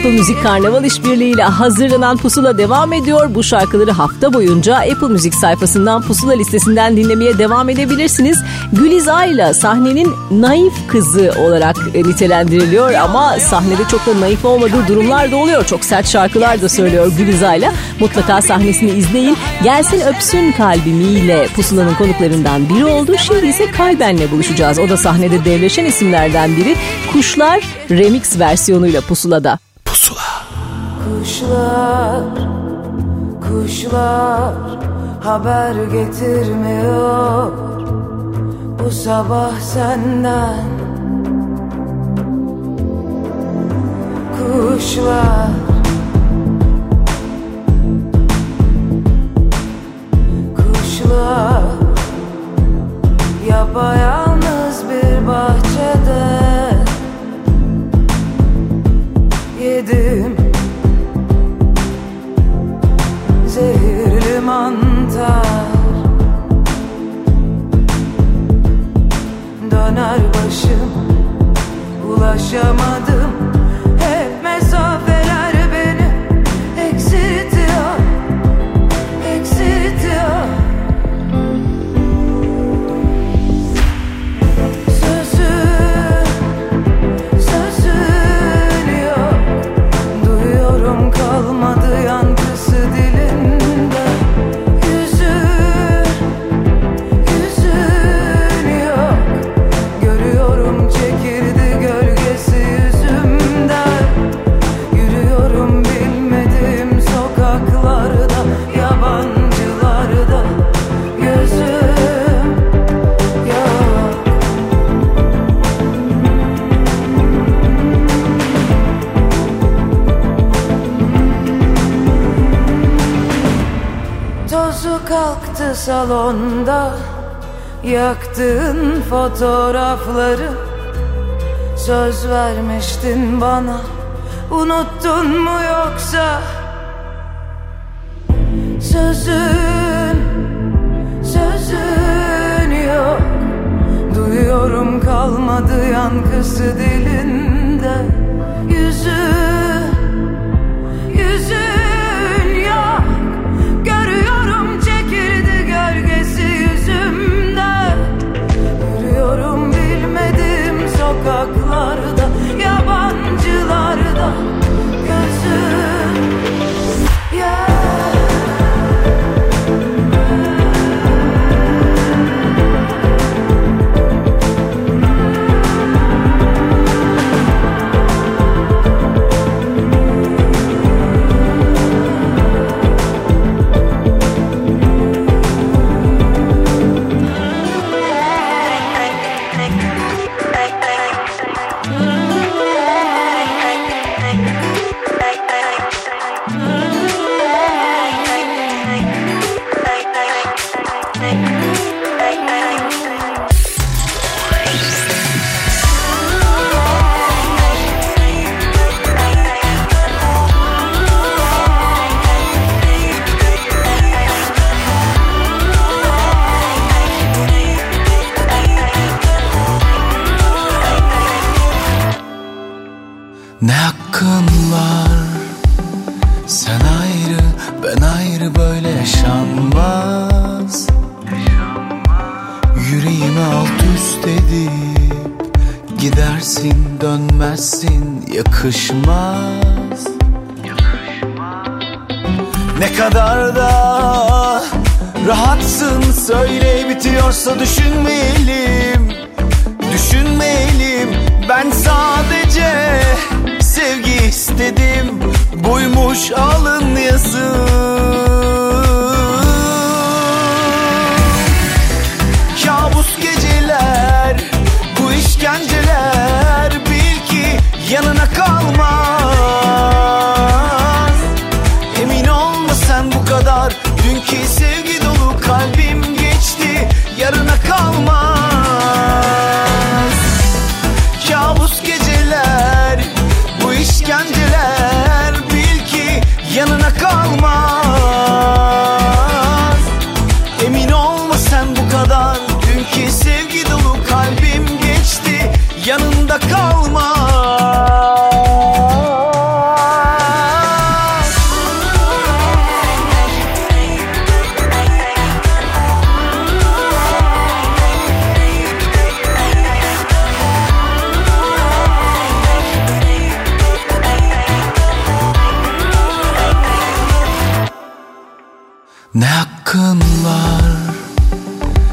Apple Müzik Karnaval işbirliğiyle hazırlanan Pusula devam ediyor. Bu şarkıları hafta boyunca Apple Müzik sayfasından Pusula listesinden dinlemeye devam edebilirsiniz. Güliza ile sahnenin naif kızı olarak nitelendiriliyor ama sahnede çok da naif olmadığı durumlar da oluyor. Çok sert şarkılar da söylüyor Güliza ile. Mutlaka sahnesini izleyin. Gelsin öpsün kalbimiyle Pusula'nın konuklarından biri oldu. Şimdi ise Kalben'le buluşacağız. O da sahnede devleşen isimlerden biri. Kuşlar remix versiyonuyla Pusula'da. Kuşlar, kuşlar haber getirmiyor. Bu sabah senden. Kuşlar Kuşlar Yapayalnız bir bahçede Yedim zehirli mantar. Döner başım ulaşamadım tozu kalktı salonda. Yaktığın fotoğrafları. Söz vermiştin bana. Unuttun mu yoksa? Sözün Sözün yok. Duyuyorum kalmadı yankısı dilin. sokaklarda Yabancılarda.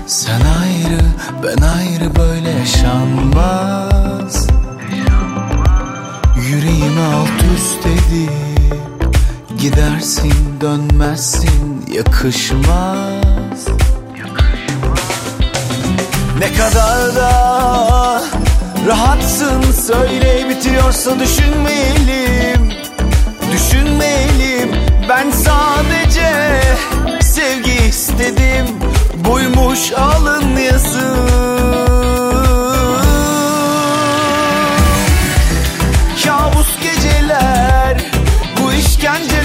Sen ayrı ben ayrı böyle yaşanmaz. Yüreğimi alt üst edip Gidersin dönmezsin yakışmaz. Ne kadar da rahatsın söyle bitiyorsa düşünmeyelim Düşünmeyelim ben sadece sevgi istedim buymuş alın yazı Kabus geceler bu işkence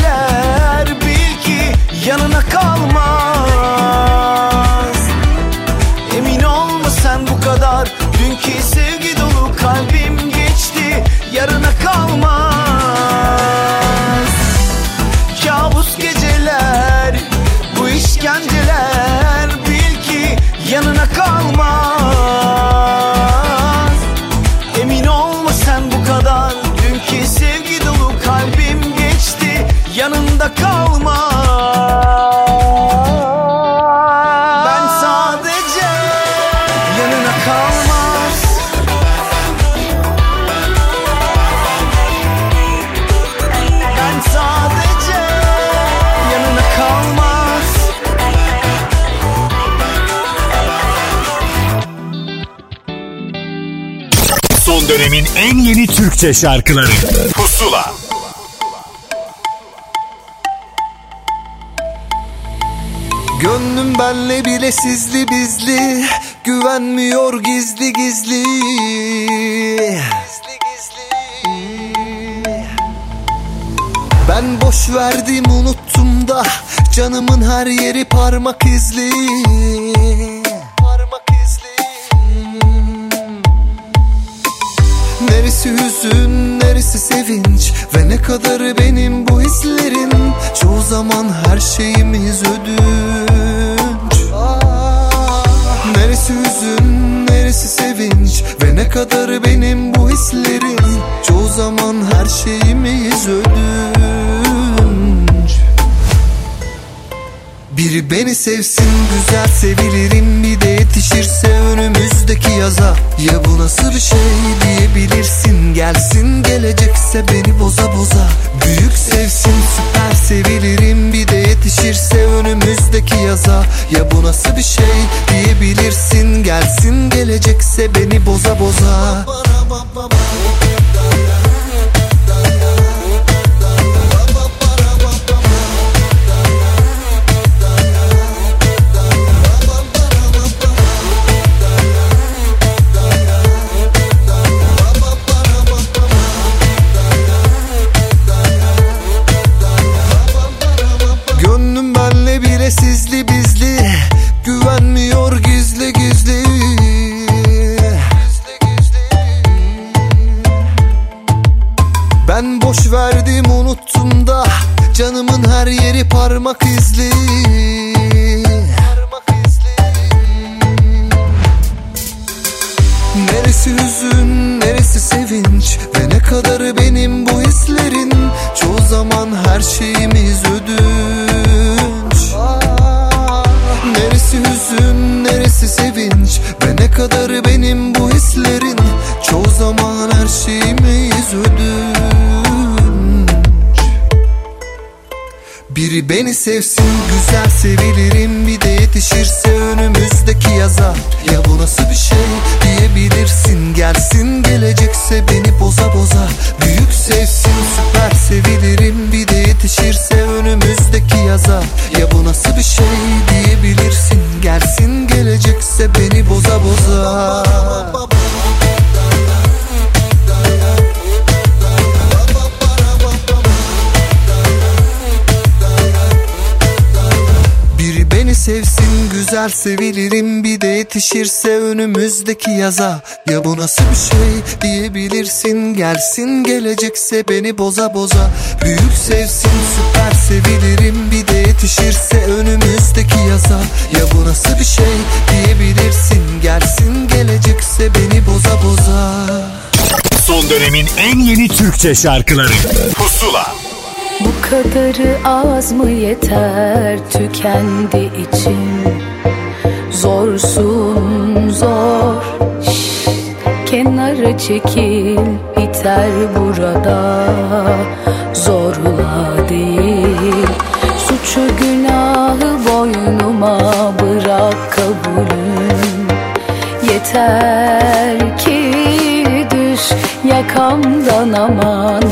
Türkçe şarkıları. Pusula. Gönlüm benle bile sizli bizli 算。yaza. Ya bu nasıl bir şey diyebilirsin? Gelsin gelecekse beni boza boza. Büyük sevsin süper sevilirim Bir de yetişirse önümüzdeki yaza. Ya bu nasıl bir şey diyebilirsin? Gelsin gelecekse beni boza boza. Son dönemin en yeni Türkçe şarkıları. Pusula. Bu kadarı az mı yeter tükendi içim Zorsun zor. Şş, Kenara çekil biter burada. Zorla değil. Suçu günahı boynuma bırak kabulüm. Yeter ki düş yakamdan aman.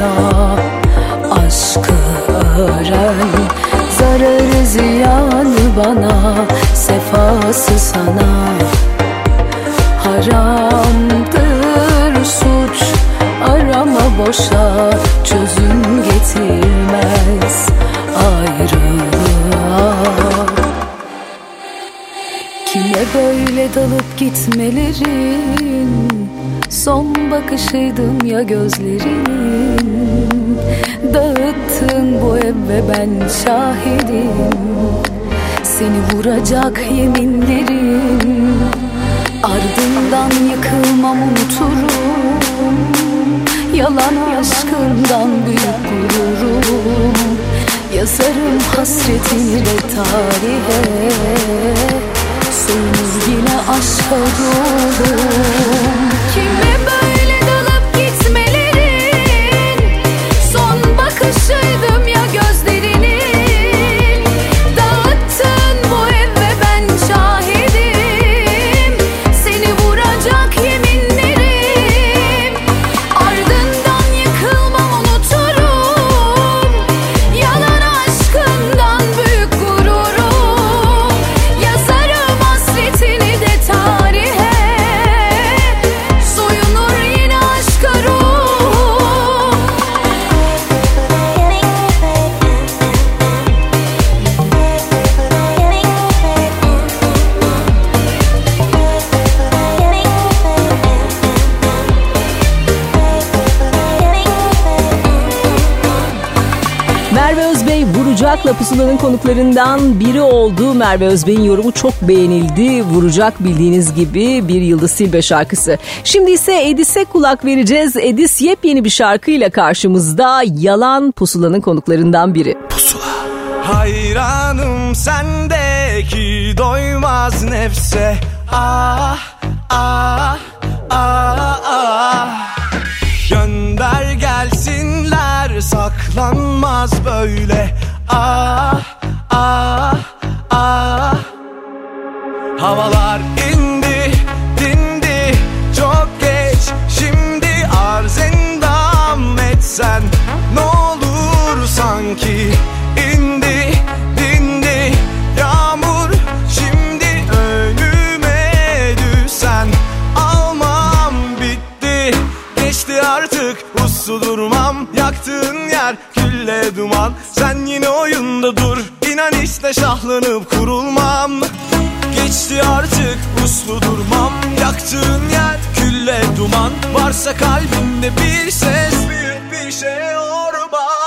bana Aşkı öğren. Zararı ziyanı bana Sefası sana. Haramdır suç Arama boşa Çözüm getirmez Ayrılığa. Kime böyle dalıp gitmelerin? Son bakışıydım ya gözlerin. Dağıttın bu ev ve ben şahidim. Seni vuracak yeminlerim. Ardından yıkılmam unuturum. Yalan aşkından büyük gururum. Yazarım hasretini de tarihe. Soyunur yine aşka ruhum Kime böyle Vuracak'la Pusula'nın konuklarından biri oldu. Merve Özbey'in yorumu çok beğenildi. Vuracak bildiğiniz gibi bir Yıldız Silbe şarkısı. Şimdi ise Edis'e kulak vereceğiz. Edis yepyeni bir şarkıyla karşımızda. Yalan Pusula'nın konuklarından biri. Hayranım sendeki doymaz nefse Ah ah ah ah Gönder gelsinler saklanmaz böyle Ah ah ah. Havalar indi dindi. Çok geç Şimdi arz endam etsen ne olur sanki. İndi dindi. Yağmur Şimdi önüme düşsen almam bitti. Geçti artık uslu durmam. Yaktığın yer külle duman. Sen yine oyunda dur. İnan işte şahlanıp kurulmam. Geçti artık uslu durmam. Yaktığın yer külle duman. Varsa kalbimde bir ses Büyük bir şey orma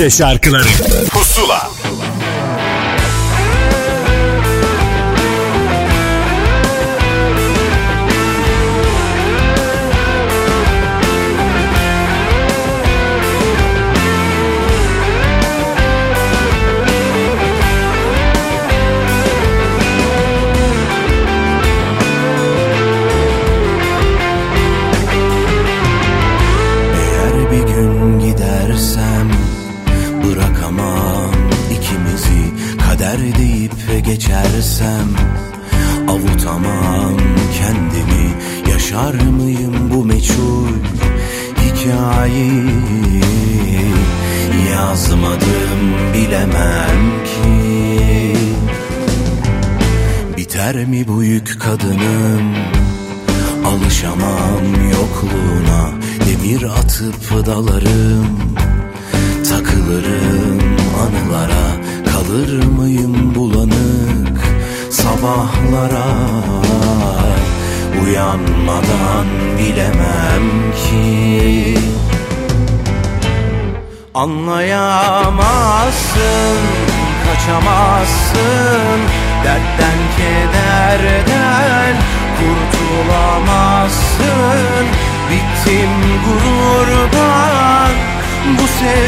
Türkçe şarkıları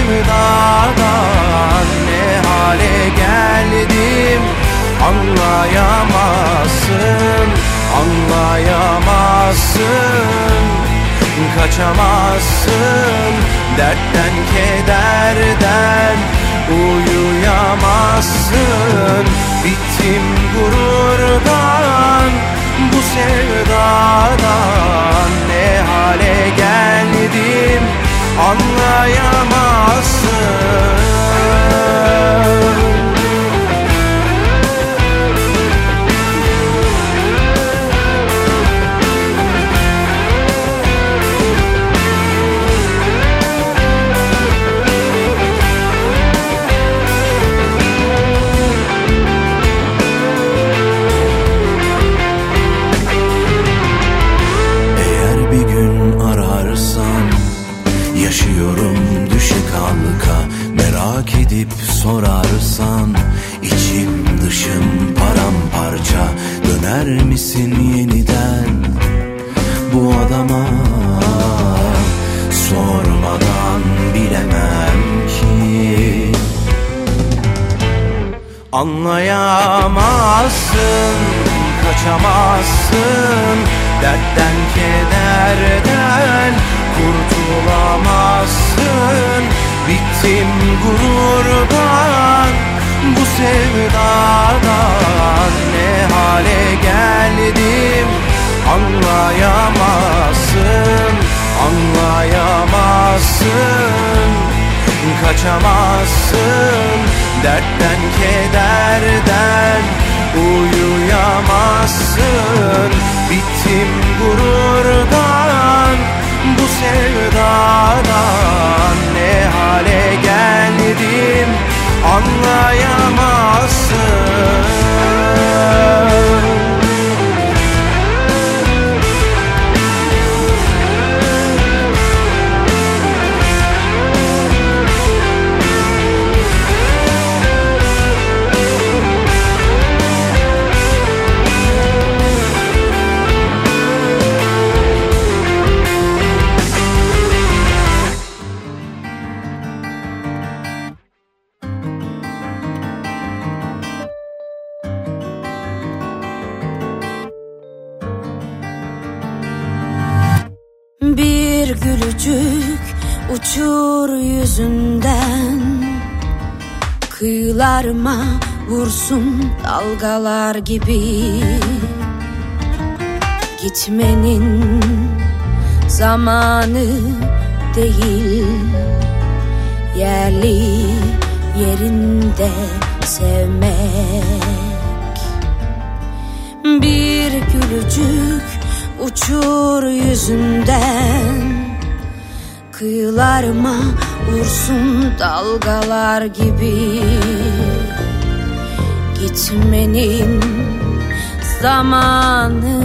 sevdadan Ne hale geldim? Anlayamazsın Anlayamazsın, kaçamazsın Dertten kederden uyuyamazsın. Bittim gururdan bu sevdadan Ne hale geldim anlayamazsın edip sorarsan içim dışım paramparça. Döner misin yeniden bu adama? Sormadan bilemem ki. Anlayamazsın, kaçamazsın. Dertten kederden kurtulamazsın Bittim gururdan, bu sevdadan. Ne hale geldim anlayamazsın Anlayamazsın. Kaçamazsın Dertten kederden uyuyamazsın. Bittim gururdan bu sevdadan Ne hale geldim anlayamazsın yüzünden Kıyılarıma vursun dalgalar gibi. Gitmenin zamanı değil Yerli yerinde sevmek. Bir gülücük uçur yüzünden Kıyılarıma vursun dalgalar gibi. Gitmenin zamanı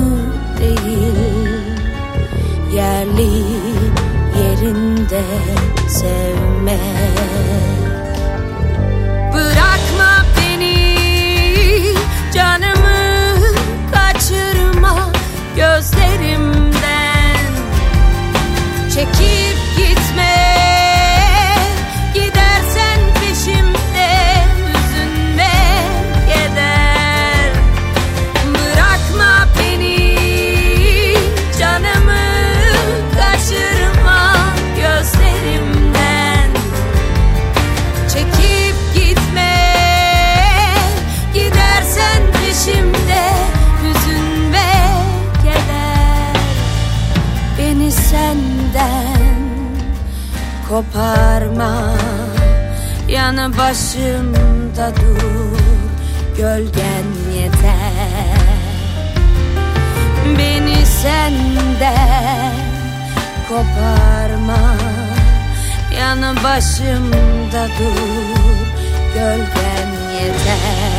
değil Yerli yerinde sevmek. Bırakma beni canımı kaçırma gözlerimden. Çekip koparma. Yanı başımda dur Gölgen yeter. Beni senden koparma. Yanı başımda dur Gölgen yeter.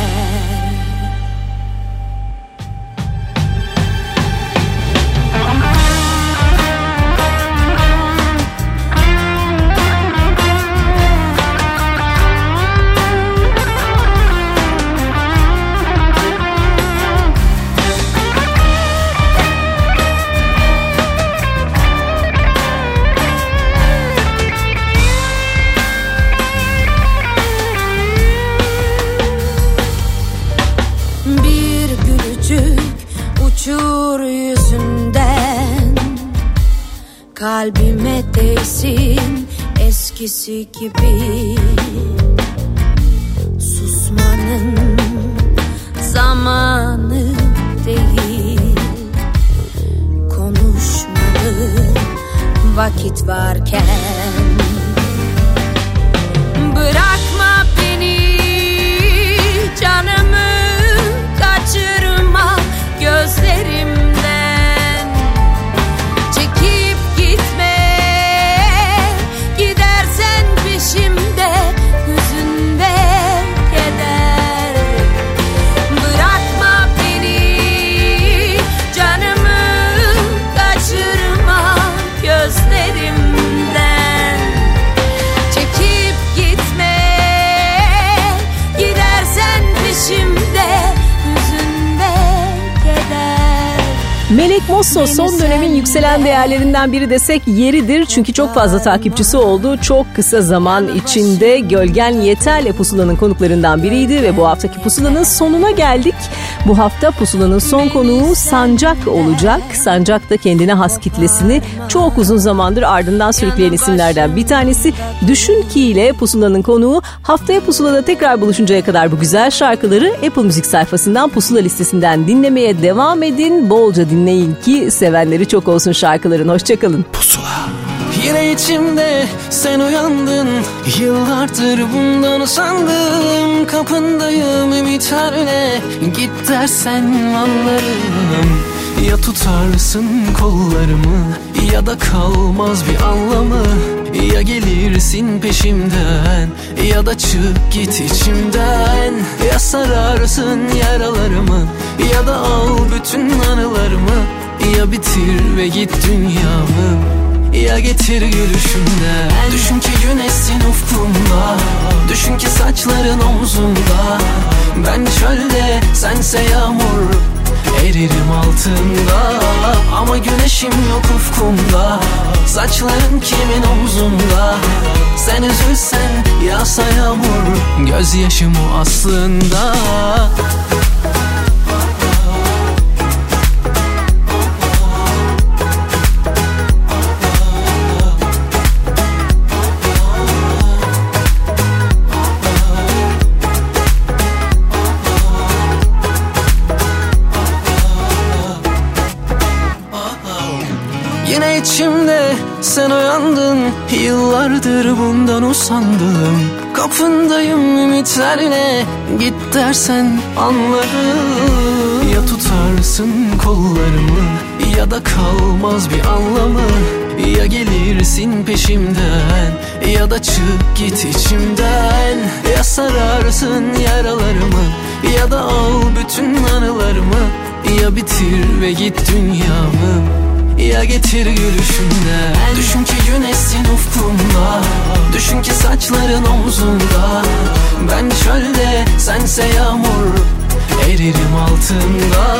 Eskisi gibi Susmanın zamanı değil. Konuşmalı vakit varken Bırakma Mosso son dönemin yükselen değerlerinden biri desek yeridir. Çünkü çok fazla takipçisi oldu. Çok kısa zaman içinde Gölgen Yeter'le Pusula'nın konuklarından biriydi ve bu haftaki Pusula'nın sonuna geldik. Bu hafta Pusula'nın son konuğu Sancak olacak. Sancak da kendine has kitlesini çok uzun zamandır ardından sürükleyen isimlerden bir tanesi. Düşün ki ile Pusula'nın konuğu haftaya Pusula'da tekrar buluşuncaya kadar bu güzel şarkıları Apple Müzik sayfasından Pusula listesinden dinlemeye devam edin. Bolca dinleyin ki sevenleri çok olsun şarkıların. Hoşçakalın. Yine içimde sen uyandın. Yıllardır bundan sandım Kapındayım ümitlerle Git dersen anlarım. Ya tutarsın kollarımı Ya da kalmaz bir anlamı. Ya gelirsin peşimden Ya da çık git içimden. Ya sararsın yaralarımı Ya da al bütün anılarımı Ya bitir ve git dünyamı. Ya getir gülüşümden Düşün ki güneşsin ufkumda. Düşün ki saçların omzumda Ben çölde sense yağmur Eririm altında. Ama güneşim yok ufkumda. Saçların kimin omzumda Sen üzülsen yağsa yağmur. Gözyaşım o aslında sen uyandın Yıllardır bundan usandım. Kapındayım ümitlerle Git dersen anlarım. Ya tutarsın kollarımı Ya da kalmaz bir anlamı. Ya gelirsin peşimden Ya da çık git içimden. Ya sararsın yaralarımı Ya da al bütün anılarımı. Ya bitir ve git dünyamı ya getir gülüşümden Düşün ki güneşsin ufkumda. Düşün ki saçların omzunda. Ben çölde sense yağmur Eririm altında.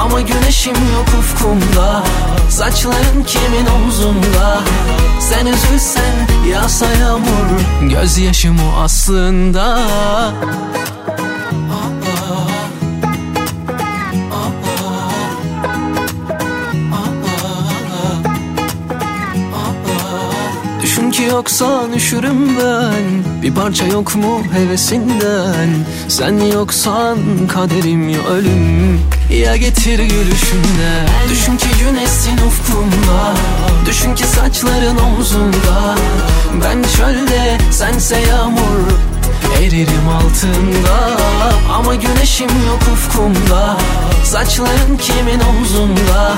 Ama güneşim yok ufkumda. Saçların kimin omzunda? Sen üzülsen yağsa yağmur. Gözyaşım o aslında Düşün ki yoksan üşürüm ben? Bir parça yok mu hevesinden? Sen yoksan kaderim ya ölüm. Ya getir gülüşümden. Düşün ki güneşsin ufkumda. Düşün ki saçların omzunda. Ben çölde sense yağmur Eririm altında ama güneşim yok ufkumda Saçların kimin omzunda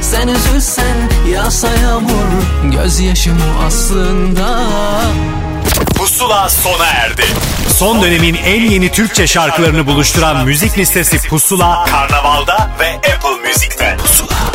Sen üzülsen yağsa yağmur Gözyaşım o aslında Pusula sona erdi. Son dönemin en yeni Türkçe şarkılarını buluşturan müzik listesi Pusula, Karnaval'da ve Apple Music'te. Pusula.